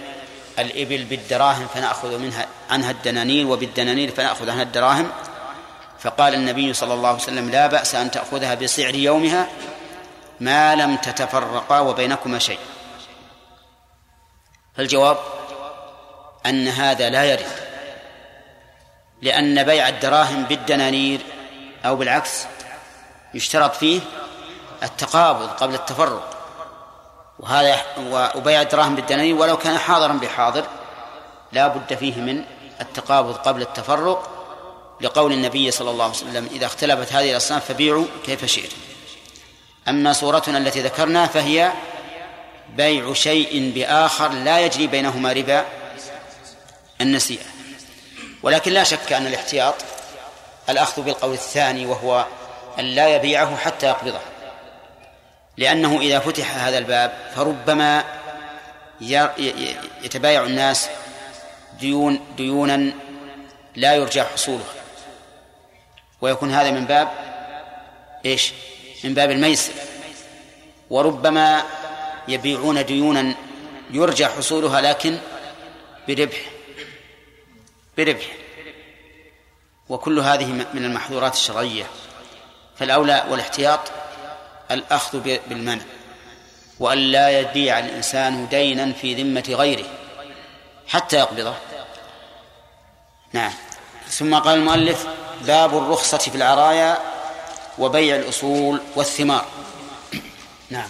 الإبل بالدراهم فنأخذ منها عنها الدنانير وبالدنانير فنأخذ عنها الدراهم. فقال النبي صلى الله عليه وسلم لا بأس أن تأخذها بسعر يومها ما لم تتفرقا وبينكما شيء. فالجواب أن هذا لا يرد. لأن بيع الدراهم بالدنانير أو بالعكس يشترط فيه التقابض قبل التفرق. وهذا وبيع الدراهم بالدنانير ولو كان حاضرا بحاضر لا بد فيه من التقابض قبل التفرق لقول النبي صلى الله عليه وسلم إذا اختلفت هذه الأصناف فبيعوا كيف شئتم. أما صورتنا التي ذكرنا فهي بيع شيء بآخر لا يجري بينهما ربا النسيئة. ولكن لا شك أن الاحتياط الأخذ بالقول الثاني وهو أن لا يبيعه حتى يقبضه. لأنه إذا فتح هذا الباب فربما يتبايع الناس ديون ديونا لا يرجى حصوله. ويكون هذا من باب إيش؟ من باب الميسر. وربما يبيعون ديونا يرجى حصولها لكن بربح. بربح. وكل هذه من المحظورات الشرعية. فالأولى والاحتياط الأخذ بالمنع. وأن لا يبيع الإنسان دينا في ذمة غيره. حتى يقبضه. نعم. ثم قال المؤلف باب الرخصة في العرايا وبيع الأصول والثمار. نعم.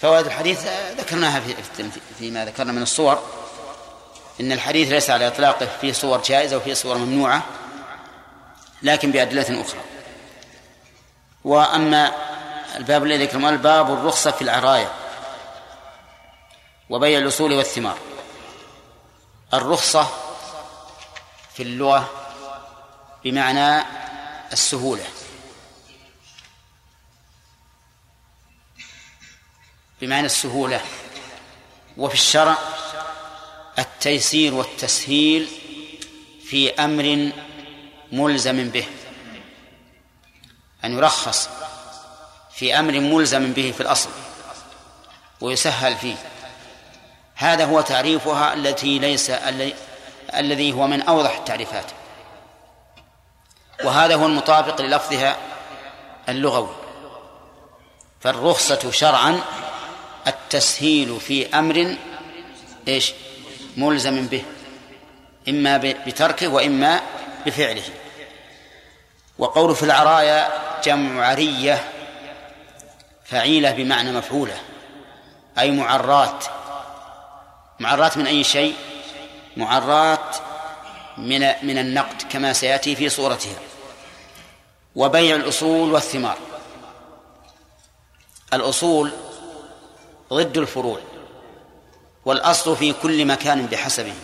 فوائد الحديث ذكرناها في فيما ذكرنا من الصور. إن الحديث ليس على إطلاقه فيه صور جائزة وفيه صور ممنوعة لكن بأدلة أخرى. وأما الباب الذي ذكر باب الرخصة في العرايا وبيع الأصول والثمار. الرخصة في اللغة بمعنى السهولة. بمعنى السهولة. وفي الشرع التيسير والتسهيل في أمر ملزم به. أن يرخص في أمر ملزم به في الأصل ويسهل فيه. هذا هو تعريفها التي ليس الذي هو من أوضح التعريفات. وهذا هو المطابق للفظها اللغوي. فالرخصة شرعا التسهيل في أمر إيش؟ ملزم به إما بتركه وإما بفعله. وقول في العرايا جمع عرية فعيلة بمعنى مفعولة أي معرات. معرات من أي شيء؟ معرات من من النقد كما سيأتي في صورتها. وبيع الأصول والثمار. الأصول ضد الفروع. والأصل في كل مكان بحسبه.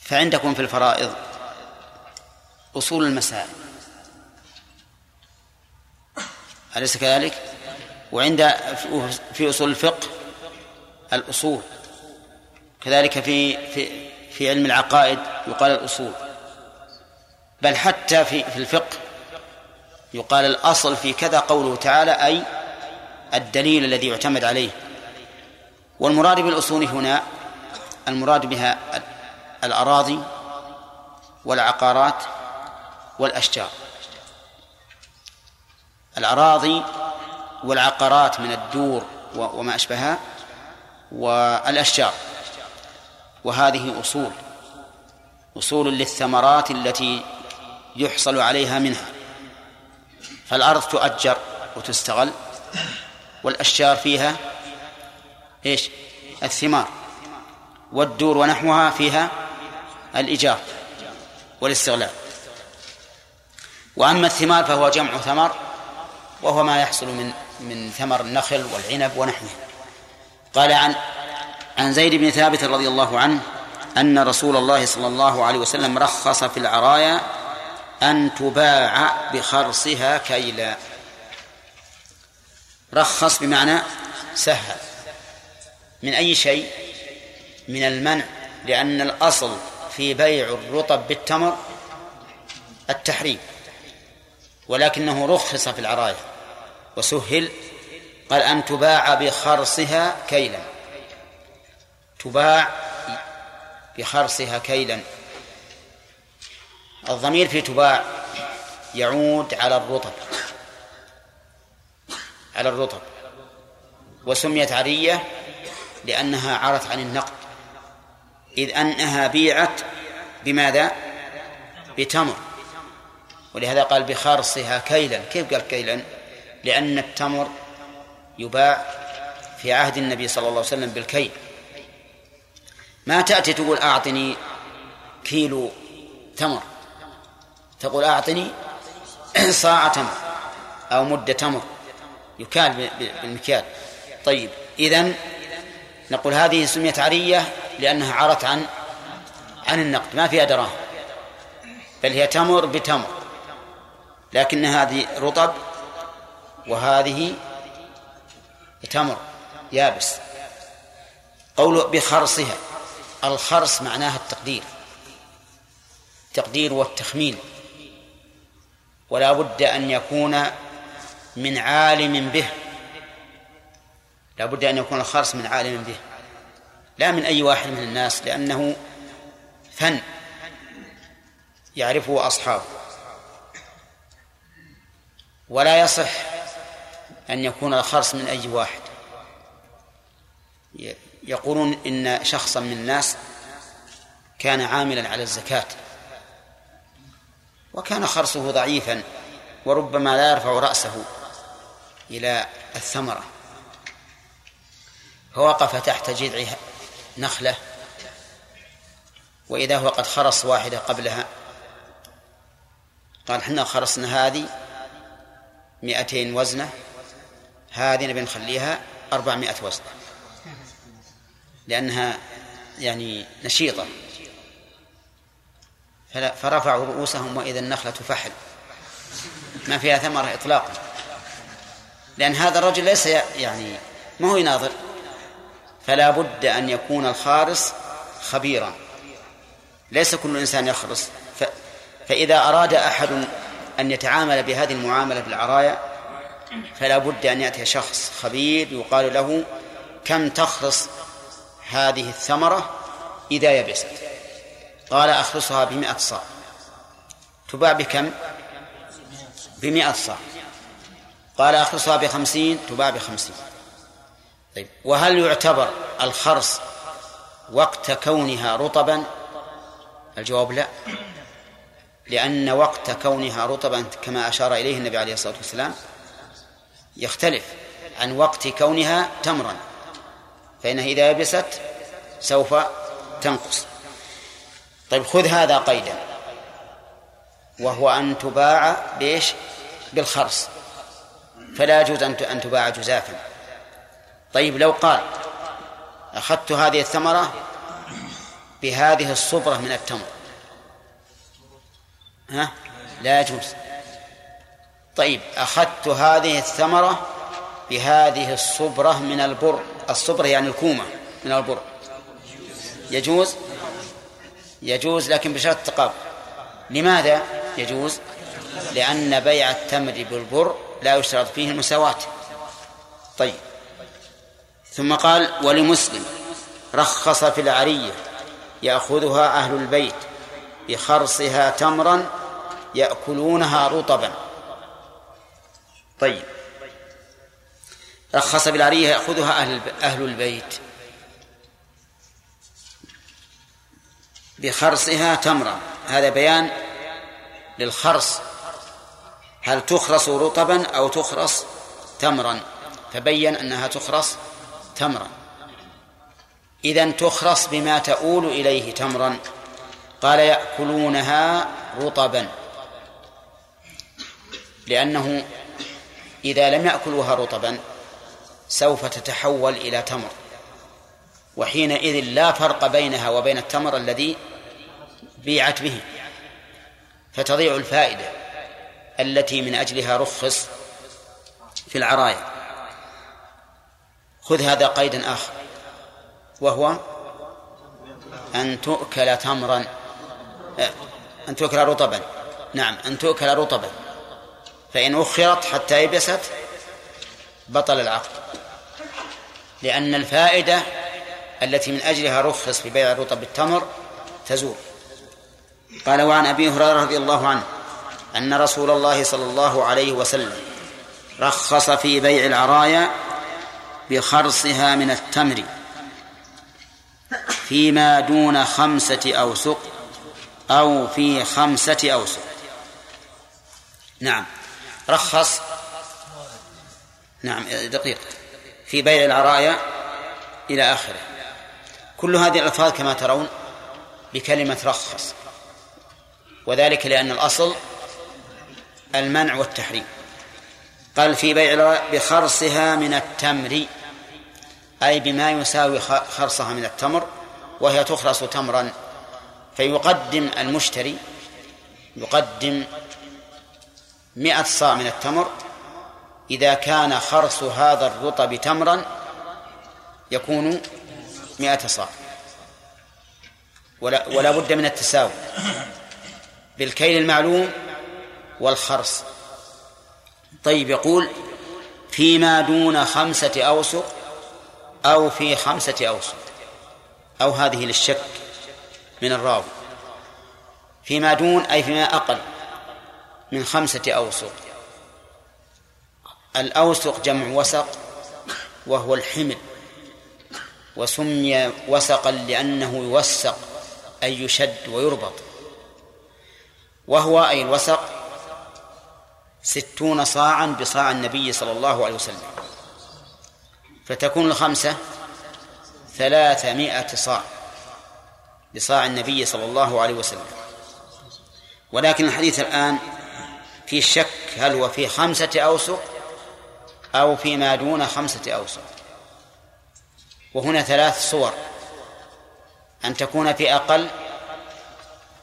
فعندكم في الفرائض أصول المسائل. أليس كذلك؟ وعند في أصول الفقه الأصول. كذلك في في في علم العقائد يقال الأصول. بل حتى في في الفقه يقال الأصل في كذا قوله تعالى أي الدليل الذي يعتمد عليه. والمراد بالأصول هنا المراد بها الأراضي والعقارات والأشجار. الأراضي والعقارات من الدور وما أشبهها والأشجار. وهذه أصول أصول للثمرات التي يحصل عليها منها. فالأرض تؤجر وتستغل والأشجار فيها إيش؟ الثمار. والدور ونحوها فيها الإيجار والاستغلال. وأما الثمار فهو جمع ثمر وهو ما يحصل من من ثمر النخل والعنب ونحوه. قال عن عن زيد بن ثابت رضي الله عنه أن رسول الله صلى الله عليه وسلم رخص في العرايا أن تباع بخرصها كيلا. رخص بمعنى سهل. من أي شيء؟ من المنع لأن الأصل في بيع الرطب بالتمر التحريم ولكنه رخص في العرايا وسهل قال أن تباع بخرصها كيلا. تباع بخرصها كيلا. الضمير في تباع يعود على الرطب على الرطب وسميت عرية لأنها عرت عن النقد. إذ أنها بيعت بماذا؟ بتمر. ولهذا قال بخرصها كيلا. كيف قال كيلا؟ لأن التمر يباع في عهد النبي صلى الله عليه وسلم بالكيل. ما تأتي تقول أعطني كيلو تمر. تقول أعطني صاع تمر أو مدة تمر. يكال بالمكيال. طيب إذن نقول هذه سميت عرية لأنها عرت عن عن النقد ما فيها دراهم. بل هي تمر بتمر. لكن هذه رطب وهذه تمر يابس. قول بخرصها. الخرص معناها التقدير. التقدير والتخمين. ولا بد أن يكون من عالم به. لا بد أن يكون الخرص من عالم به. لا من أي واحد من الناس لأنه فن يعرفه أصحابه. ولا يصح أن يكون الخرص من أي واحد. يقولون إن شخصا من الناس كان عاملا على الزكاة وكان خرصه ضعيفا وربما لا يرفع رأسه إلى الثمرة. فوقف تحت جذع نخلة وإذا هو قد خرص واحدة قبلها. قال إحنا خرصنا هذه مئتين وزنة هذه نبي نخليها أربعمائة وزنة لأنها يعني نشيطة. فرفعوا رؤوسهم وإذا النخلة فحل ما فيها ثمرة إطلاقا. لأن هذا الرجل ليس يعني ما هو يناظر. فلا بد أن يكون الخارص خبيرا. ليس كل إنسان يخرص. ف... فإذا أراد أحد أن يتعامل بهذه المعاملة بالعرايا فلا بد أن يأتي شخص خبير يقال له كم تخرص هذه الثمرة إذا يبست؟ قال أخرصها بمئة صاع. تباع بكم؟ بمئة صاع. قال أخرصها بخمسين تباع بخمسين. طيب. وهل يعتبر الخرص وقت كونها رطبا؟ الجواب لا. لأن وقت كونها رطبا كما أشار إليه النبي عليه الصلاة والسلام يختلف عن وقت كونها تمرا فإنها إذا يبست سوف تنقص. طيب خذ هذا قيدا. وهو أن تباع بإيش؟ بالخرص. فلا يجوز أن تباع جزافا. طيب لو قال أخذت هذه الثمرة بهذه الصبرة من التمر ها؟ لا يجوز. طيب أخذت هذه الثمرة بهذه الصبرة من البر الصبرة يعني الكومة من البر. يجوز؟ يجوز لكن بشرط التقابل. لماذا يجوز؟ لأن بيع التمر بالبر لا يشترط فيه المساواة. طيب. ثم قال ولمسلم رخص في العرية يأخذها أهل البيت بخرصها تمرا يأكلونها رطبا. طيب. رخص بالعرية يأخذها أهل أهل البيت بخرصها تمرا. هذا بيان للخرص. هل تخرص رطبا أو تخرص تمرا؟ فبين أنها تخرص تمرا. إذا تخرص بما تؤول إليه تمرا. قال يأكلونها رطبا. لأنه إذا لم يأكلوها رطبا سوف تتحول إلى تمر. وحينئذ لا فرق بينها وبين التمر الذي بيعت به. فتضيع الفائدة التي من أجلها رخص في العرايا خذ هذا قيدا آخر وهو أن تؤكل تمرا. أن تؤكل رطبا. نعم أن تؤكل رطبا. فإن أخرت حتى يبست بطل العقد. لأن الفائدة التي من أجلها رخص في بيع الرطب بالتمر تزول. قال وعن أبي هريرة رضي الله عنه أن رسول الله صلى الله عليه وسلم رخص في بيع العرايا بخرصها من التمر فيما دون خمسة أوسق أو في خمسة أوسق. نعم. رخص. نعم دقيق. في بيع العرايا إلى آخره. كل هذه الألفاظ كما ترون بكلمة رخص. وذلك لأن الأصل المنع والتحريم. قال في بيع بخرصها من التمر. أي بما يساوي خرصها من التمر وهي تخرص تمرا. فيقدم المشتري يقدم مئة صاع من التمر. إذا كان خرص هذا الرطب تمرا يكون مئة صاع. ولا, ولا بد من التساوي بالكيل المعلوم والخرص. طيب يقول فيما دون خمسة أوسق أو في خمسة أوسق أو هذه للشك من الراوي. فيما دون أي فيما أقل من خمسة أوسق الأوسق جمع وسق وهو الحمل. وسمي وسقا لأنه يوسق أي يشد ويربط. وهو أي الوسق ستون صاعا بصاع النبي صلى الله عليه وسلم. فتكون الخمسة ثلاثمائة صاع بصاع النبي صلى الله عليه وسلم. ولكن الحديث الآن في شك هل هو في خمسة أوسق أو فيما دون خمسة أوسق. وهنا ثلاث صور أن تكون في أقل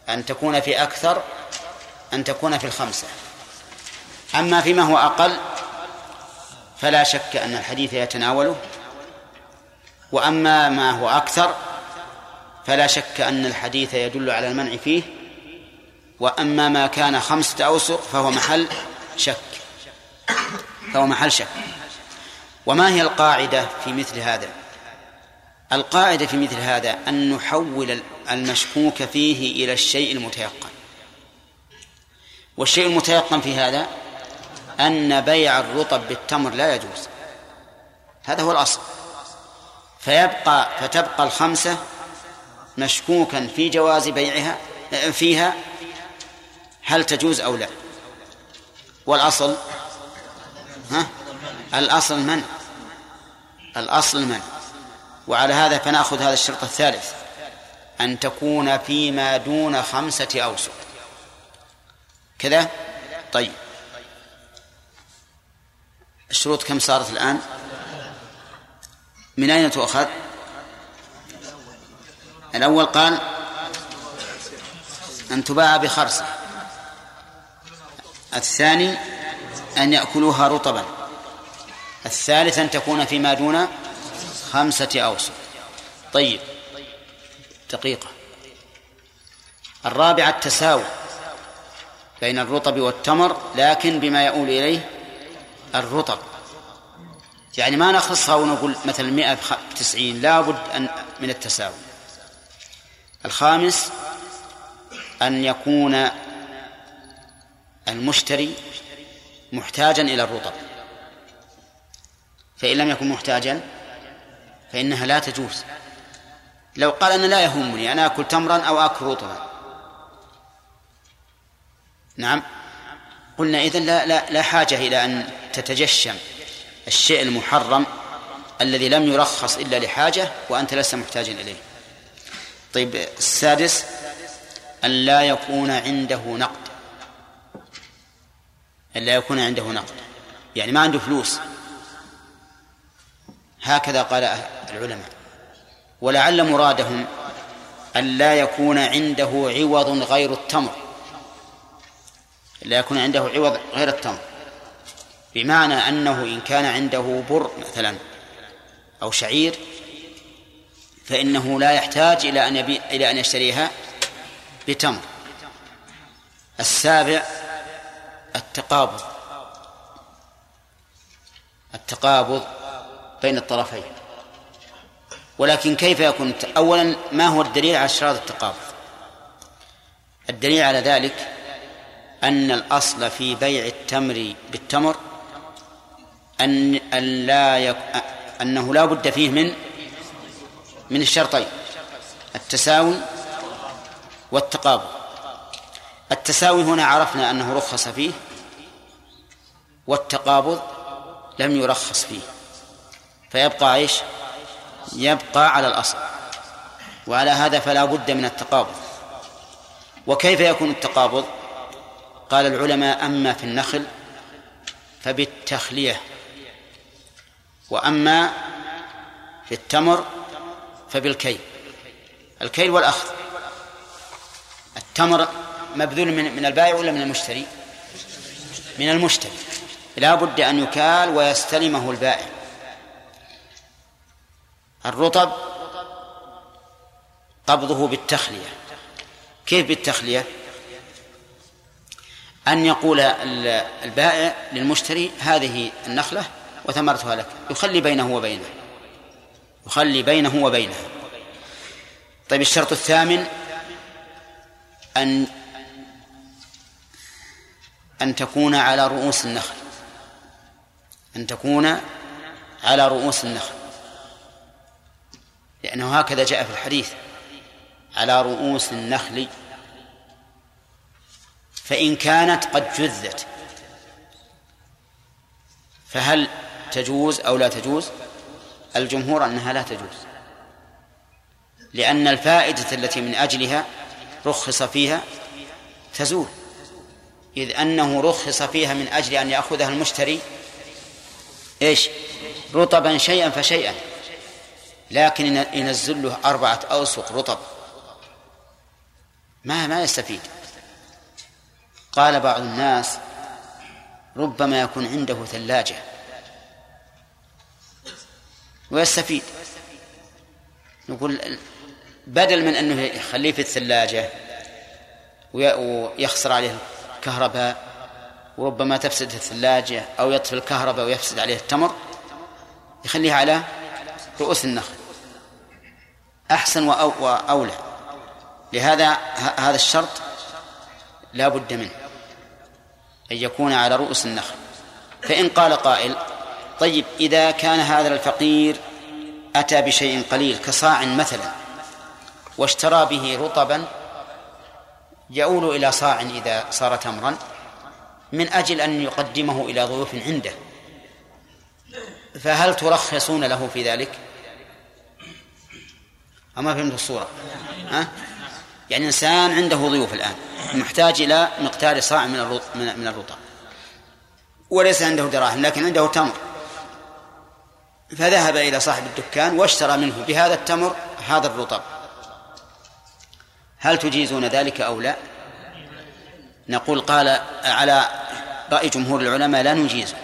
أن تكون في أكثر أن تكون في الخمسة. أما فيما هو أقل فلا شك أن الحديث يتناوله. وأما ما هو أكثر فلا شك أن الحديث يدل على المنع فيه. وأما ما كان خمسة أوسق فهو محل شك. فهو محل شك. وما هي القاعدة في مثل هذا؟ القاعدة في مثل هذا أن نحول المشكوك فيه إلى الشيء المتيقن. والشيء المتيقن في هذا أن بيع الرطب بالتمر لا يجوز. هذا هو الأصل. فيبقى فتبقى الخمسة مشكوكا في جواز بيعها فيها هل تجوز أو لا. والأصل ها؟ الأصل المنع الأصل المنع وعلى هذا فنأخذ هذا الشرط الثالث. أن تكون فيما دون خمسة أوسق كذا؟ طيب. الشروط كم صارت الآن؟ من أين تؤخذ؟ الأول قال أن تباع بخرصة. الثاني أن يأكلوها رطبا. الثالث أن تكون فيما دون خمسة أوسط طيب. دقيقة. الرابعة التساوي بين الرطب والتمر لكن بما يؤول إليه الرطب. يعني ما نخصها ونقول مثلا مئة بتسعين لا بد أن من التساوي. الخامس أن يكون المشتري محتاجا إلى الرطب. فإن لم يكن محتاجا فإنها لا تجوز. لو قال أنا لا يهمني أنا أكل تمرا أو أكل رطبا. نعم؟ قلنا إذن لا, لا, لا حاجة إلى أن تتجشم الشيء المحرم الذي لم يرخص إلا لحاجة وأنت لست محتاجا إليه. طيب السادس أن لا يكون عنده نقد. أن لا يكون عنده نقد. يعني ما عنده فلوس. هكذا قال العلماء. ولعل مرادهم أن لا يكون عنده عوض غير التمر. لا يكون عنده عوض غير التمر. بمعنى أنه إن كان عنده بر مثلا أو شعير فإنه لا يحتاج إلى أن يبي إلى أن يشتريها بتمر. السابع التقابض. التقابض بين الطرفين. ولكن كيف يكون؟ أولا ما هو الدليل على اشتراط التقابض؟ الدليل على ذلك أن الأصل في بيع التمر بالتمر أن أن لا يك... أنه لا بد فيه من من الشرطين التساوي والتقابل التساوي هنا عرفنا أنه رخص فيه والتقابض لم يرخص فيه. فيبقى إيش؟ يبقى على الأصل. وعلى هذا فلا بد من التقابض. وكيف يكون التقابض؟ قال العلماء أما في النخل فبالتخلية وأما في التمر فبالكيل. الكيل والأخذ التمر مبذول من من البائع ولا من المشتري؟ من المشتري. لا بد أن يكال ويستلمه البائع. الرطب قبضه بالتخلية. كيف بالتخلية؟ أن يقول البائع للمشتري هذه النخلة وثمرتها لك. يخلي بينه وبينه. يخلي بينه وبينها طيب الشرط الثامن أن أن تكون على رؤوس النخل. أن تكون على رؤوس النخل. لأنه هكذا جاء في الحديث. على رؤوس النخل فإن كانت قد جذت فهل تجوز أو لا تجوز؟ الجمهور أنها لا تجوز لأن الفائدة التي من أجلها رخص فيها تزول إذ أنه رخص فيها من أجل أن يأخذها المشتري إيش؟ رطبا شيئا فشيئا لكن ينزل له أربعة أوسق رطب ما ما يستفيد. قال بعض الناس ربما يكون عنده ثلاجة ويستفيد. نقول بدل من أنه يخليه في الثلاجة ويخسر عليه الكهرباء وربما تفسد الثلاجة أو يطفي الكهرباء ويفسد عليه التمر يخليها على رؤوس النخل. أحسن وأولى. لهذا هذا الشرط لا بد منه أن يكون على رؤوس النخل. فإن قال قائل طيب إذا كان هذا الفقير أتى بشيء قليل كصاع مثلا واشترى به رطبا يؤول إلى صاع إذا صار تمرا من أجل أن يقدمه إلى ضيوف عنده. فهل ترخصون له في ذلك؟ أما فهمت الصورة ها؟ يعني إنسان عنده ضيوف الآن محتاج إلى مقدار صاع من من الرطب. وليس عنده دراهم لكن عنده تمر. فذهب إلى صاحب الدكان واشترى منه بهذا التمر هذا الرطب. هل تجيزون ذلك أو لا؟ نقول قال على رأي جمهور العلماء لا نجيزه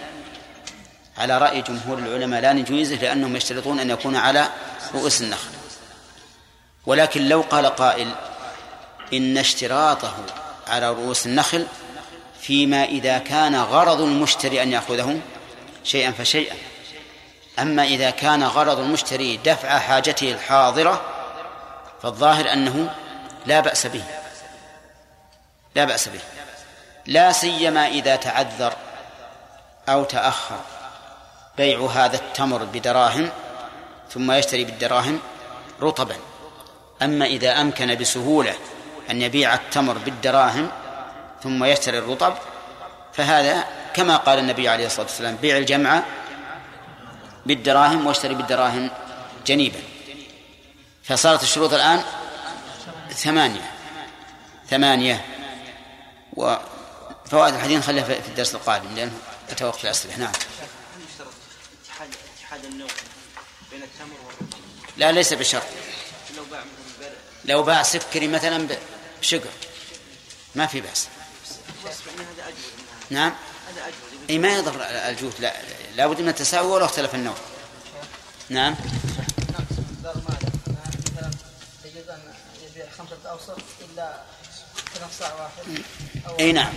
على رأي جمهور العلماء لا نجيزه لأنهم يشترطون أن يكون على رؤوس النخل. ولكن لو قال قائل إن اشتراطه على رؤوس النخل فيما إذا كان غرض المشتري أن يأخذه شيئا فشيئا. أما إذا كان غرض المشتري دفع حاجته الحاضرة فالظاهر أنه لا بأس به. لا بأس به. لا سيما إذا تعذر أو تأخر بيع هذا التمر بدراهم ثم يشتري بالدراهم رطبا. أما إذا أمكن بسهولة أن يبيع التمر بالدراهم ثم يشتري الرطب فهذا كما قال النبي عليه الصلاة والسلام بيع الجمع بالدراهم واشتري بالدراهم جنيبا. فصارت الشروط الآن ثمانية ثمانية وفوائد الحديث نخليها في الدرس القادم لأنه أتوقف الأسئلة. نعم. اتحاد النوع بين التمر لا ليس بشرط. لو باع لو باع سكري مثلا بشقر ما في بأس. نعم. إي ما يضر الجهد. لا لابد من التساوي ولو اختلف النوع. نعم. خمسة أوسط إلا واحد أي نعم.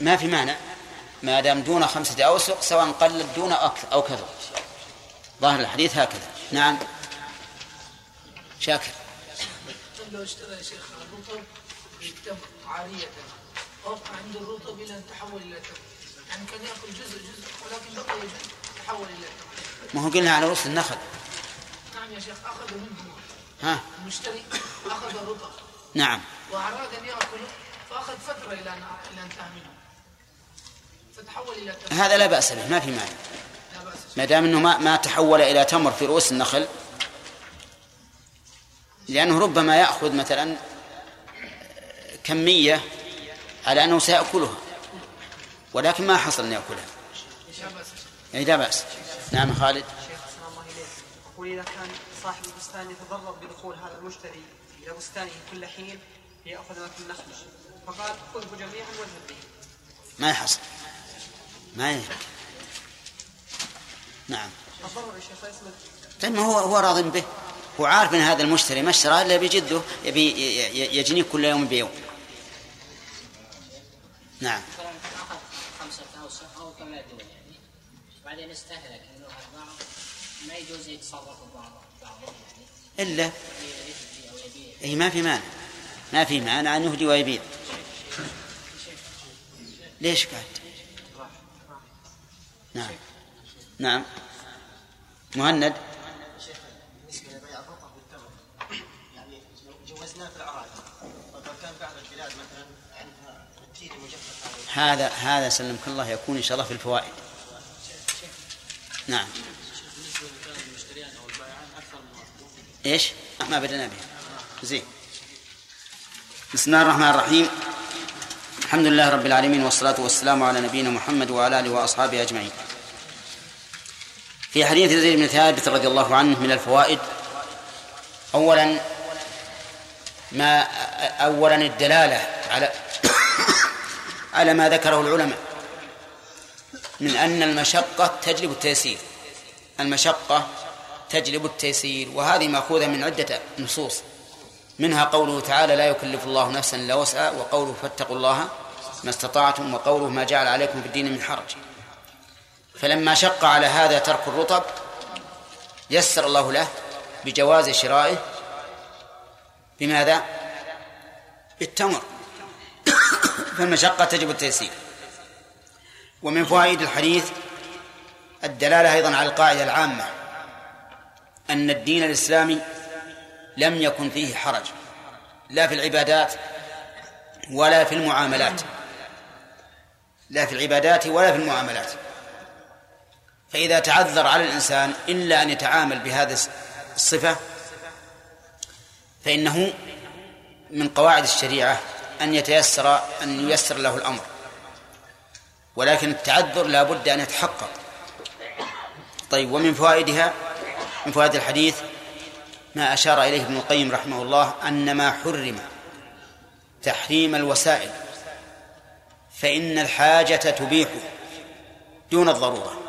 ما في مانع ما دام دون خمسة أوسق سواء قلت دون أكثر أو كثر ظاهر الحديث هكذا. نعم. شاكر. لو اشترى يا شيخ الرطب بالتمر عارية. وقع عند الرطب إلى أن تحول إلى تمر يعني كان يأكل جزء جزء ولكن بقي جزء تحول إلى تمر ما هو قلنا على رؤوس النخل. نعم يا شيخ أخذ منه ها؟ المشتري أخذ الرطب. نعم. وأراد أن يأكله فأخذ فترة إلى أن إلى أن انتهى منه فتحول إلى تمر هذا لا بأس به ما في مانع. ما دام إنه ما ما تحول إلى تمر في رؤوس النخل لأنه ربما يأخذ مثلا كميه على أنه سيأكلها. ولكن ما حصل ان ياكلها يعني لا بأس. نعم خالد. يقول إذا كان صاحب البستان يتضرر بدخول هذا المشتري إلى بستانه كل حين ليأخذ ما في النخل. فقال خذه جميعا واذهب به. ما يحصل. ما يمكن نعم. طيب ما هو هو راض به. هو عارف إن هذا المشتري ما اشترى إلا بجده يبي يجنيه كل يوم بيوم. نعم. خمسة أوسق أو كما دون يعني بعدين استهلك انه بعض ما يجوز يتصرف بعض بعضهم يعني إلا أي ما في مانع. ما في مانع أن يهدي ويبيع ليش قاعد نعم. نعم. مهند يعني جوزناه في العراض كان بعض البلاد مثلا عندها هذا هذا سلمك الله يكون إن شاء الله في الفوائد. نعم. إيش؟ ما بدنا به زين. بسم الله الرحمن الرحيم. الحمد لله رب العالمين والصلاة والسلام على نبينا محمد وعلى آله وأصحابه أجمعين. في حديث زيد بن ثابت رضي الله عنه من الفوائد أولا ما أولا الدلالة على على ما ذكره العلماء من أن المشقة تجلب التيسير. المشقة تجلب التيسير وهذه مأخوذة من عدة نصوص. منها قوله تعالى لا يكلف الله نفسا إلا وسعها. وقوله فاتقوا الله ما استطعتم. وقوله ما جعل عليكم في الدين من حرج. فلما شق على هذا ترك الرطب يسر الله له بجواز شرائه. بماذا؟ بالتمر. فالمشقة تجب التيسير. ومن فوائد الحديث الدلالة أيضا على القاعدة العامة أن الدين الإسلامي لم يكن فيه حرج لا في العبادات ولا في المعاملات لا في العبادات ولا في المعاملات. فإذا تعذر على الإنسان إلا أن يتعامل بهذه الصفة فإنه من قواعد الشريعة أن يتيسر أن ييسر له الأمر. ولكن التعذر لا بد أن يتحقق. طيب ومن فوائدها من فوائد الحديث ما أشار إليه ابن القيم رحمه الله أن ما حرم تحريم الوسائل فإن الحاجة تبيحه دون الضرورة.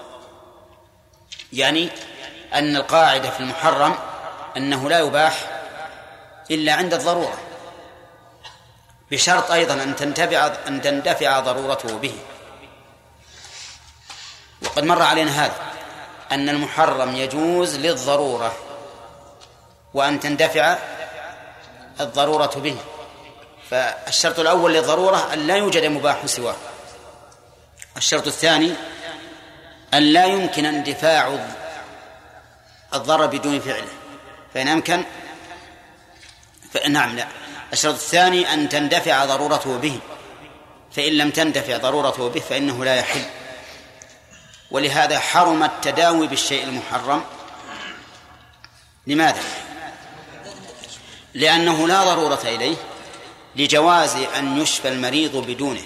يعني أن القاعدة في المحرم أنه لا يباح إلا عند الضرورة. بشرط أيضا أن تنتفع أن تندفع ضرورته به. وقد مر علينا هذا أن المحرم يجوز للضرورة وأن تندفع الضرورة به. فالشرط الأول للضرورة أن لا يوجد مباح سواه. الشرط الثاني أن لا يمكن اندفاع الضرر بدون فعله. فإن أمكن فنعم لا. الشرط الثاني أن تندفع ضرورته به. فإن لم تندفع ضرورته به فإنه لا يحل. ولهذا حرم التداوي بالشيء المحرم. لماذا؟ لأنه لا ضرورة إليه لجواز أن يشفى المريض بدونه.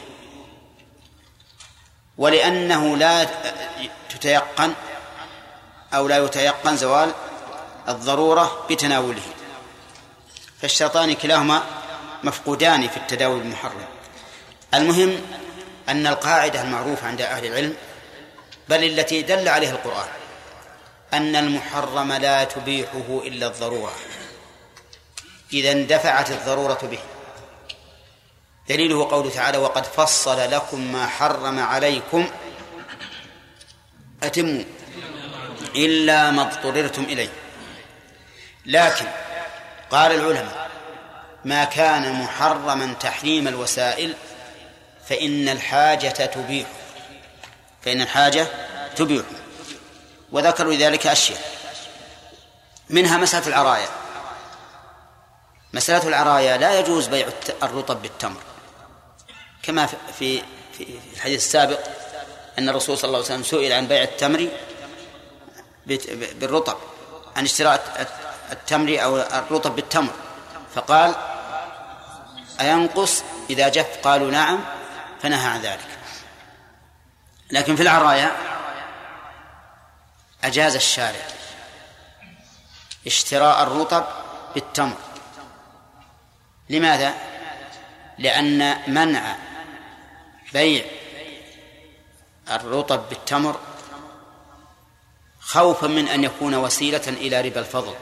ولأنه لا تتيقن أو لا يتيقن زوال الضرورة بتناوله. فالشرطان كلاهما مفقودان في التداوي المحرم. المهم أن القاعدة المعروفة عند أهل العلم بل التي دل عليها القرآن أن المحرم لا تبيحه إلا الضرورة. إذا اندفعت الضرورة به. دليله قوله تعالى وقد فصل لكم ما حرم عليكم أتموا إلا ما اضطررتم إليه. لكن قال العلماء ما كان محرما تحريم الوسائل فإن الحاجة تبيح. فإن الحاجة تبيح. وذكروا لذلك أشياء. منها مسألة العرايا. مسألة العرايا لا يجوز بيع الرطب بالتمر. كما في في الحديث السابق أن الرسول صلى الله عليه وسلم سئل عن بيع التمر بالرطب عن اشتراء التمر أو الرطب بالتمر. فقال أينقص إذا جف؟ قالوا نعم فنهى عن ذلك. لكن في العرايا أجاز الشارع اشتراء الرطب بالتمر. لماذا؟ لأن منع بيع الرطب بالتمر خوفا من أن يكون وسيلة إلى ربا الفضل.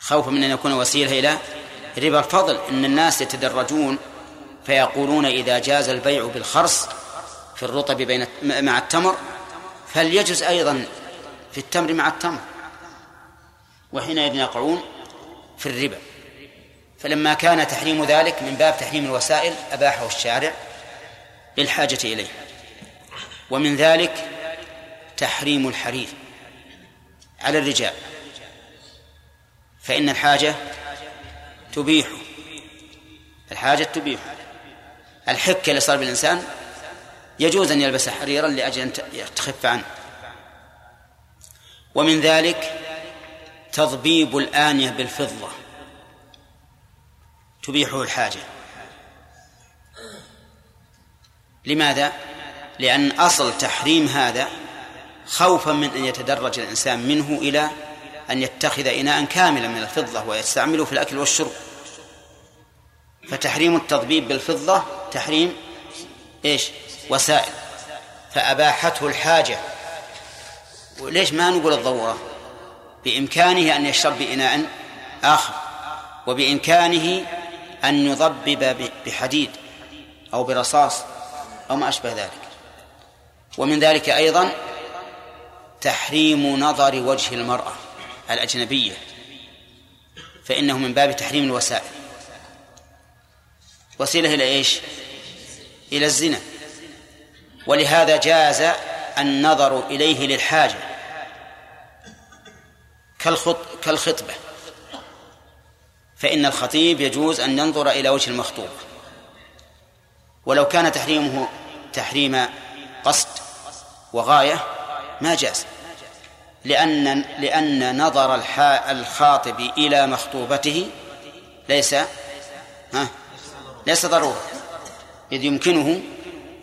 خوفا من أن يكون وسيلة إلى ربا الفضل. إن الناس يتدرجون فيقولون إذا جاز البيع بالخرص في الرطب بين مع التمر فليجز أيضا في التمر مع التمر. وحينئذ يقعون في الربا. فلما كان تحريم ذلك من باب تحريم الوسائل أباحه الشارع للحاجة إليه. ومن ذلك تحريم الحرير على الرجال. فإن الحاجة تبيح. الحاجة تبيح. الحكة اللي صار بالإنسان يجوز أن يلبس حريرا لأجل أن تخف عنه. ومن ذلك تضبيب الآنية بالفضة. تبيحه الحاجة. لماذا؟ لأن أصل تحريم هذا خوفا من أن يتدرج الإنسان منه إلى أن يتخذ إناء كاملا من الفضة ويستعمله في الأكل والشرب. فتحريم التضبيب بالفضة تحريم إيش؟ وسائل. فأباحته الحاجة. وليش ما نقول الضرورة؟ بإمكانه أن يشرب بإناء آخر وبإمكانه أن يضبب بحديد أو برصاص أو ما أشبه ذلك. ومن ذلك أيضا تحريم نظر وجه المرأة. الأجنبية فإنه من باب تحريم الوسائل. وسيلة إلى إيش؟ إلى الزنا. ولهذا جاز النظر إليه للحاجة كالخط كالخطبة. فإن الخطيب يجوز أن ينظر إلى وجه المخطوب. ولو كان تحريمه تحريم قصد وغاية ما جاز. لأن لأن نظر الخاطب إلى مخطوبته ليس ها ليس ضرورة إذ يمكنه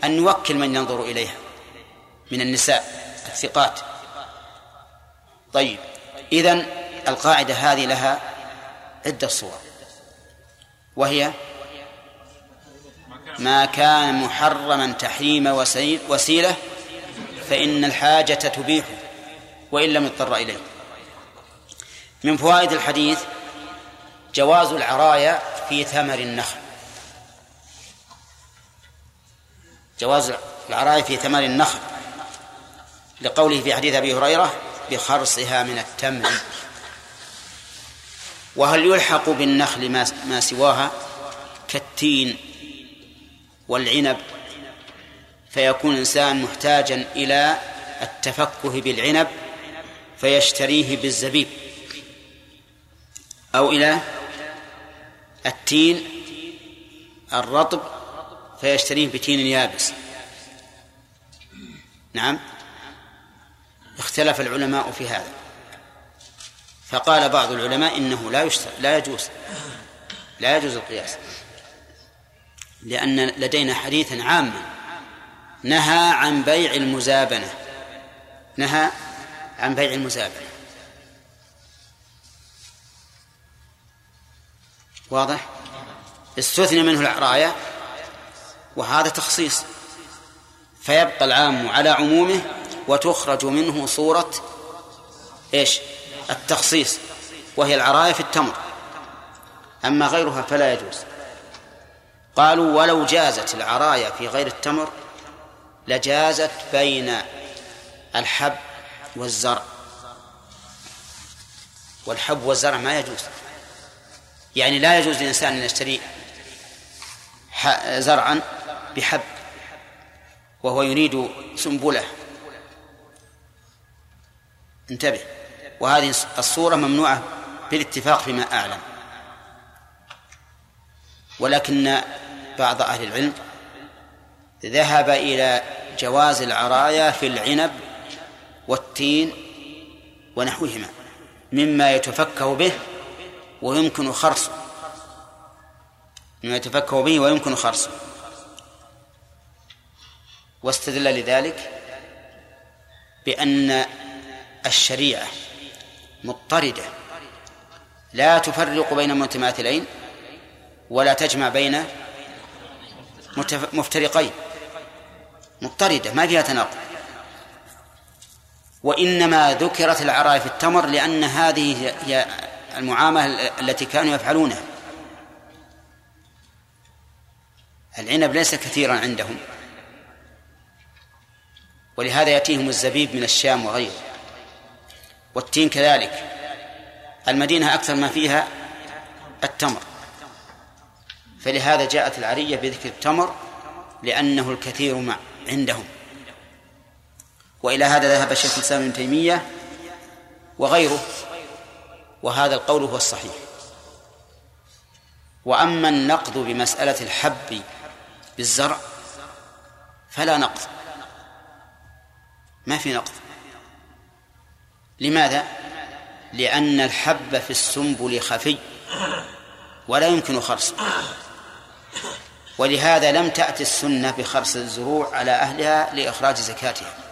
أن يوكل من ينظر إليها من النساء الثقات. طيب إذن القاعدة هذه لها عدة صور وهي ما كان محرما تحريم وسيلة فإن الحاجة تبيحه. وإن لم يضطر إليه. من فوائد الحديث جواز العرايا في ثمر النخل. جواز العرايا في ثمر النخل. لقوله في حديث أبي هريرة بخرصها من التمر. وهل يلحق بالنخل ما, ما سواها؟ كالتين والعنب. فيكون الإنسان محتاجا إلى التفكه بالعنب فيشتريه بالزبيب. أو إلى التين الرطب فيشتريه بتين يابس. نعم. اختلف العلماء في هذا. فقال بعض العلماء إنه لا يشترى لا يجوز. لا يجوز القياس. لأن لدينا حديثا عاما نهى عن بيع المزابنة. نهى عن بيع المزابنه واضح؟ استثني منه العرايا وهذا تخصيص. فيبقى العام على عمومه وتخرج منه صورة إيش؟ التخصيص وهي العراية في التمر. أما غيرها فلا يجوز. قالوا ولو جازت العراية في غير التمر لجازت بين الحب والزرع. والحب والزرع ما يجوز. يعني لا يجوز للإنسان أن يشتري زرعا بحب وهو يريد سنبله. انتبه. وهذه الصورة ممنوعة بالاتفاق فيما أعلم. ولكن بعض أهل العلم ذهب إلى جواز العرايا في العنب والتين ونحوهما مما يتفكه به ويمكن خرصه. مما يتفكه به ويمكن خرصه. واستدل لذلك بأن الشريعة مضطردة. لا تفرق بين متماثلين ولا تجمع بين مفترقين. مضطردة. ما فيها تناقض. وإنما ذكرت العراء في التمر لأن هذه هي المعاملة التي كانوا يفعلونها. العنب ليس كثيرا عندهم. ولهذا يأتيهم الزبيب من الشام وغيره. والتين كذلك. المدينة أكثر ما فيها التمر. فلهذا جاءت العرية بذكر التمر لأنه الكثير عندهم. وإلى هذا ذهب الشيخ الإسلام ابن تيمية وغيره وهذا القول هو الصحيح. وأما النقض بمسألة الحب بالزرع فلا نقض ما في نقض لماذا؟ لأن الحب في السنبل خفي ولا يمكن خرصه ولهذا لم تأتي السنة بخرص الزروع على أهلها لإخراج زكاتها.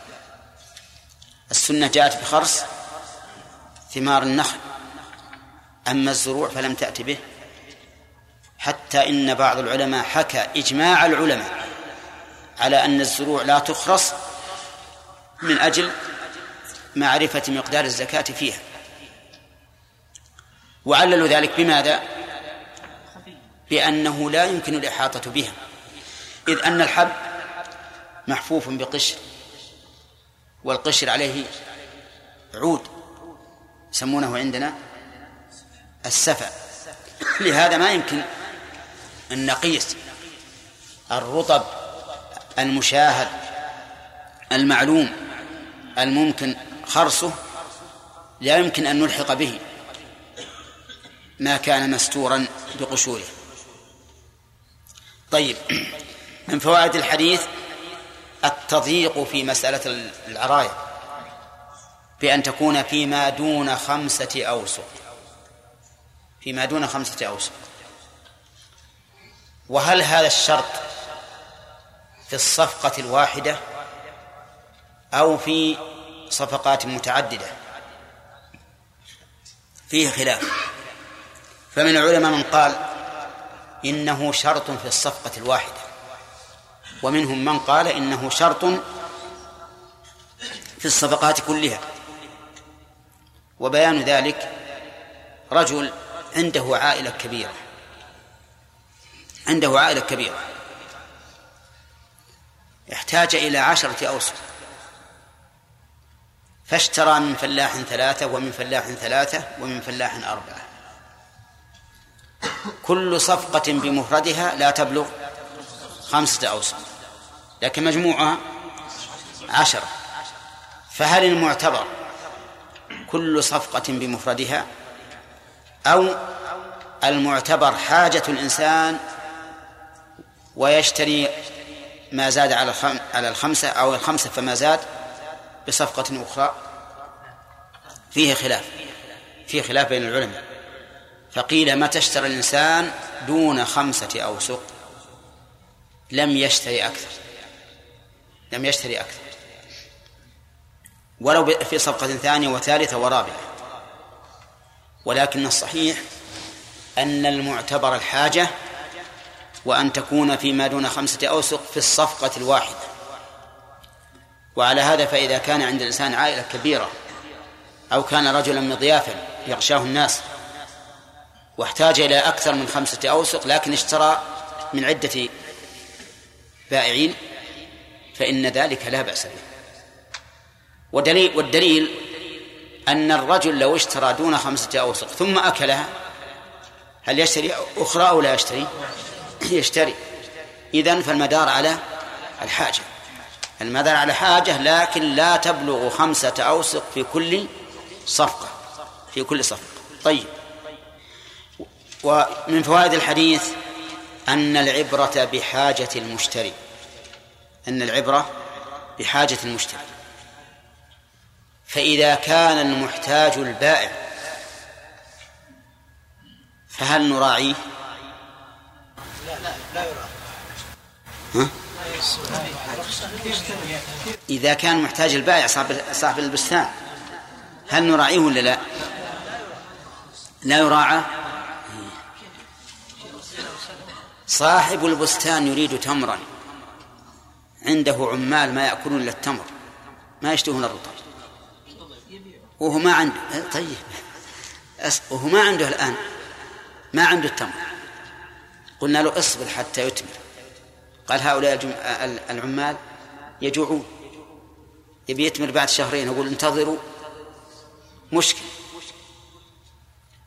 السنة جاءت بخرص ثمار النخل أما الزروع فلم تأت به حتى إن بعض العلماء حكى إجماع العلماء على أن الزروع لا تخرص من أجل معرفة مقدار الزكاة فيها وعللوا ذلك بماذا؟ بأنه لا يمكن الإحاطة بها إذ أن الحب محفوف بقشر والقشر عليه عود يسمونه عندنا السفع لهذا ما يمكن أن نقيس الرطب المشاهد المعلوم الممكن خرصه لا يمكن أن نلحق به ما كان مستورا بقشوره. طيب من فوائد الحديث التضييق في مسألة العراية بأن تكون فيما دون خمسة أوسق فيما دون خمسة أوسق. وهل هذا الشرط في الصفقة الواحدة أو في صفقات متعددة؟ فيه خلاف. فمن العلماء من قال إنه شرط في الصفقة الواحدة. ومنهم من قال إنه شرط في الصفقات كلها. وبيان ذلك رجل عنده عائلة كبيرة. عنده عائلة كبيرة. احتاج إلى عشرة أوسق فاشترى من فلاح ثلاثة ومن فلاح ثلاثة ومن فلاح أربعة. كل صفقة بمفردها لا تبلغ خمسة أوسق لكن مجموعها عشرة فهل المعتبر كل صفقة بمفردها أو المعتبر حاجة الإنسان ويشتري ما زاد على على الخمسة أو الخمسة فما زاد بصفقة أخرى؟ فيه خلاف. فيه خلاف بين العلماء. فقيل متى اشترى الإنسان دون خمسة أوسق لم يشتري أكثر. لم يشتري أكثر. ولو في صفقة ثانية وثالثة ورابعة. ولكن الصحيح أن المعتبر الحاجة وأن تكون فيما دون خمسة أوسق في الصفقة الواحدة. وعلى هذا فإذا كان عند الإنسان عائلة كبيرة أو كان رجلا مضيافا يغشاه الناس واحتاج إلى أكثر من خمسة أوسق لكن اشترى من عدة بائعين فإن ذلك لا بأس به. ودليل والدليل أن الرجل لو اشترى دون خمسة أوسق ثم أكلها هل يشتري؟ أخرى أو لا يشتري؟ (clears throat) يشتري. إذن فالمدار على الحاجة. المدار على حاجة لكن لا تبلغ خمسة أوسق في كل صفقة. في كل صفقة. طيب. ومن فوائد الحديث أن العبرة بحاجة المشتري. أن العبرة بحاجة المشتري فإذا كان المحتاج البائع فهل نراعيه؟ لا لا لا يراعي؟ إذا كان محتاج البائع صاحب صاحب البستان هل نراعيه ولا لا؟ لا يراعى صاحب البستان يريد تمرا عنده عمال ما يأكلون إلا التمر ما يشتهون الرطب. وهو ما عنده طيب. وهو ما عنده الآن ما عنده التمر. قلنا له اصبر حتى يتمر قال هؤلاء العمال يجوعون. يبي يتمر بعد شهرين أقول انتظروا. مشكل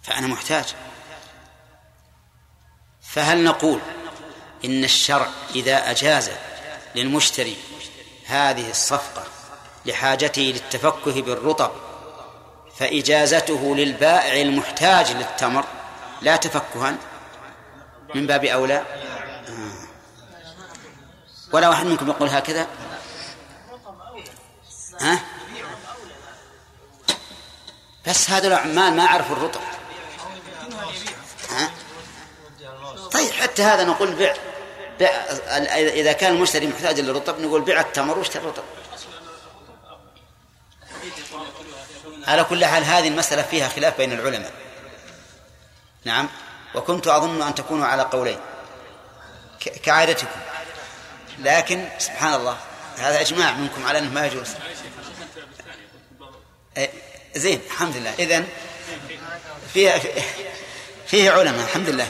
فأنا محتاج. فهل نقول إن الشرع إذا أجاز للمشتري. هذه الصفقة لحاجته للتفكه بالرطب فإجازته للبائع المحتاج للتمر لا تفكها. من باب أولى. آه. ولا واحد منكم يقول هكذا؟ ها؟ بس هذا العمال ما عرفوا الرطب. ها؟ طيب حتى هذا نقول بيع. إذا كان المشتري محتاج للرطب نقول بيع التمر واشتري الرطب. على كل حال هذه المسألة فيها خلاف بين العلماء. نعم. وكنت أظن أن تكونوا على قولين. كعادتكم. لكن سبحان الله هذا إجماع منكم على أنه ما يجوز. إيه، زين الحمد لله. إذن فيه فيه علماء الحمد لله.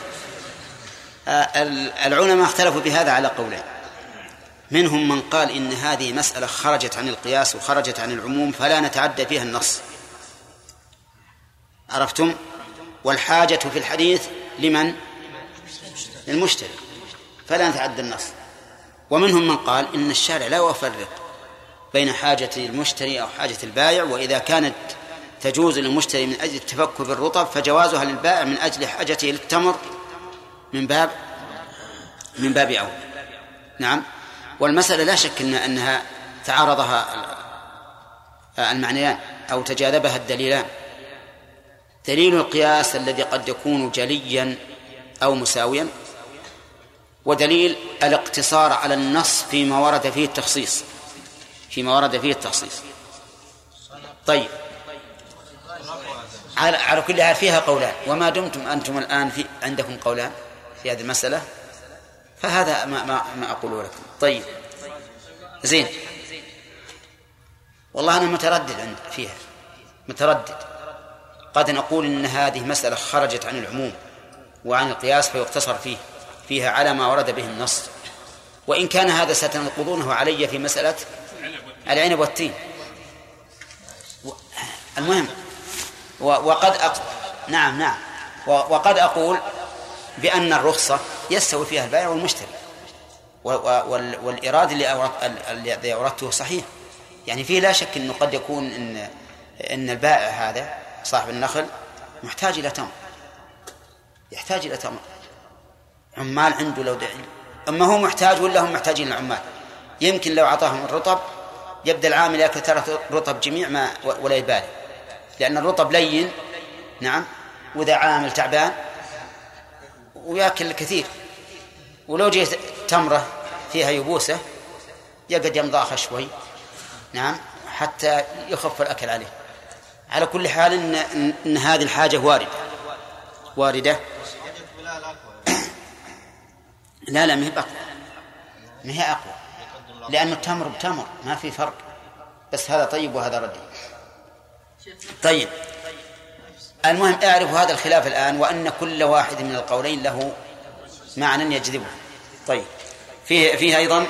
العلماء اختلفوا بهذا على قولين. منهم من قال إن هذه مسألة خرجت عن القياس وخرجت عن العموم فلا نتعدى فيها النص. عرفتم؟ والحاجة في الحديث لمن؟ للمشتري فلا نتعدى النص. ومنهم من قال إن الشارع لا يفرق بين حاجة المشتري أو حاجة البائع وإذا كانت تجوز للمشتري من أجل التفكك بالرطب فجوازها للبائع من أجل حاجته للتمر من باب من باب أول. نعم. والمسألة لا شك إن أنها تعارضها المعنيان أو تجاذبها الدليلان. دليل القياس الذي قد يكون جليا أو مساويا ودليل الاقتصار على النص فيما ورد فيه التخصيص فيما ورد فيه التخصيص. طيب. على كل حال فيها قولان. وما دمتم أنتم الآن في عندكم قولان؟ في هذه المسألة؟ فهذا ما ما, ما اقوله لكم. طيب. زين. والله أنا متردد عند فيها. متردد. قد نقول إن هذه مسألة خرجت عن العموم وعن القياس فيقتصر فيه فيها على ما ورد به النص. وإن كان هذا ستنقضونه علي في مسألة العنب والتين. المهم. وقد أق... نعم نعم. وقد أقول بأن الرخصة يستوي فيها البائع والمشتري. والإرادة اللي الذي أوردته صحيح. يعني فيه لا شك أنه قد يكون أن أن البائع هذا صاحب النخل محتاج إلى تمر. يحتاج إلى تمر. عمال عنده لو دعي أما هو محتاج ولا هم محتاجين العمال؟ يمكن لو أعطاهم الرطب يبدأ العامل يأكل ثلاث رطب جميع ما ولا يبالي. لأن الرطب لين نعم وإذا عامل تعبان وياكل الكثير. ولو جيت تمرة فيها يبوسة يقعد يمضاخ شوي. نعم حتى يخف الأكل عليه. على كل حال إن, إن هذه الحاجة واردة. واردة. (coughs) لا لا ما هي أقوى ما هي أقوى. لأن التمر بتمر ما في فرق. بس هذا طيب وهذا ردي. طيب. المهم اعرفوا هذا الخلاف الآن وأن كل واحد من القولين له معنى يجذبه. طيب. فيه فيه أيضا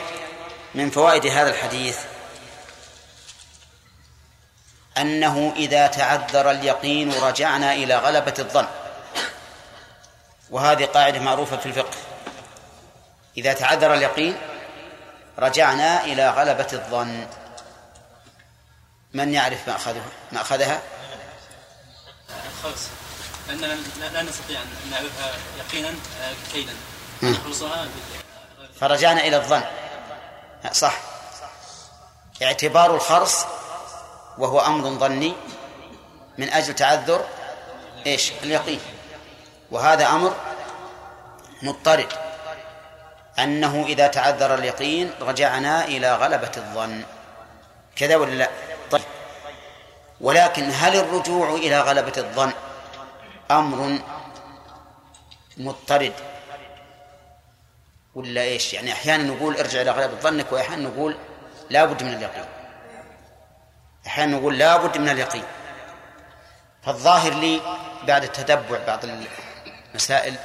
من فوائد هذا الحديث أنه إذا تعذر اليقين رجعنا إلى غلبة الظن. وهذه قاعدة معروفة في الفقه. إذا تعذر اليقين رجعنا إلى غلبة الظن. من يعرف ما أخذها لأننا لا نستطيع أن نعرفها يقينا آه، كيدا. نخلصها فرجعنا إلى الظن. صح. اعتبار الخرص وهو أمر ظني من أجل تعذر إيش؟ اليقين. وهذا أمر مضطرد. أنه إذا تعذر اليقين رجعنا إلى غلبة الظن. كذا ولا لا؟ طيب. ولكن هل الرجوع إلى غلبة الظن أمر مضطرد ولا إيش؟ يعني أحيانا نقول ارجع إلى غلبة ظنك وأحيانا نقول لا بد من اليقين. أحيانا نقول لا بد من اليقين. فالظاهر لي بعد التتبع بعض المسائل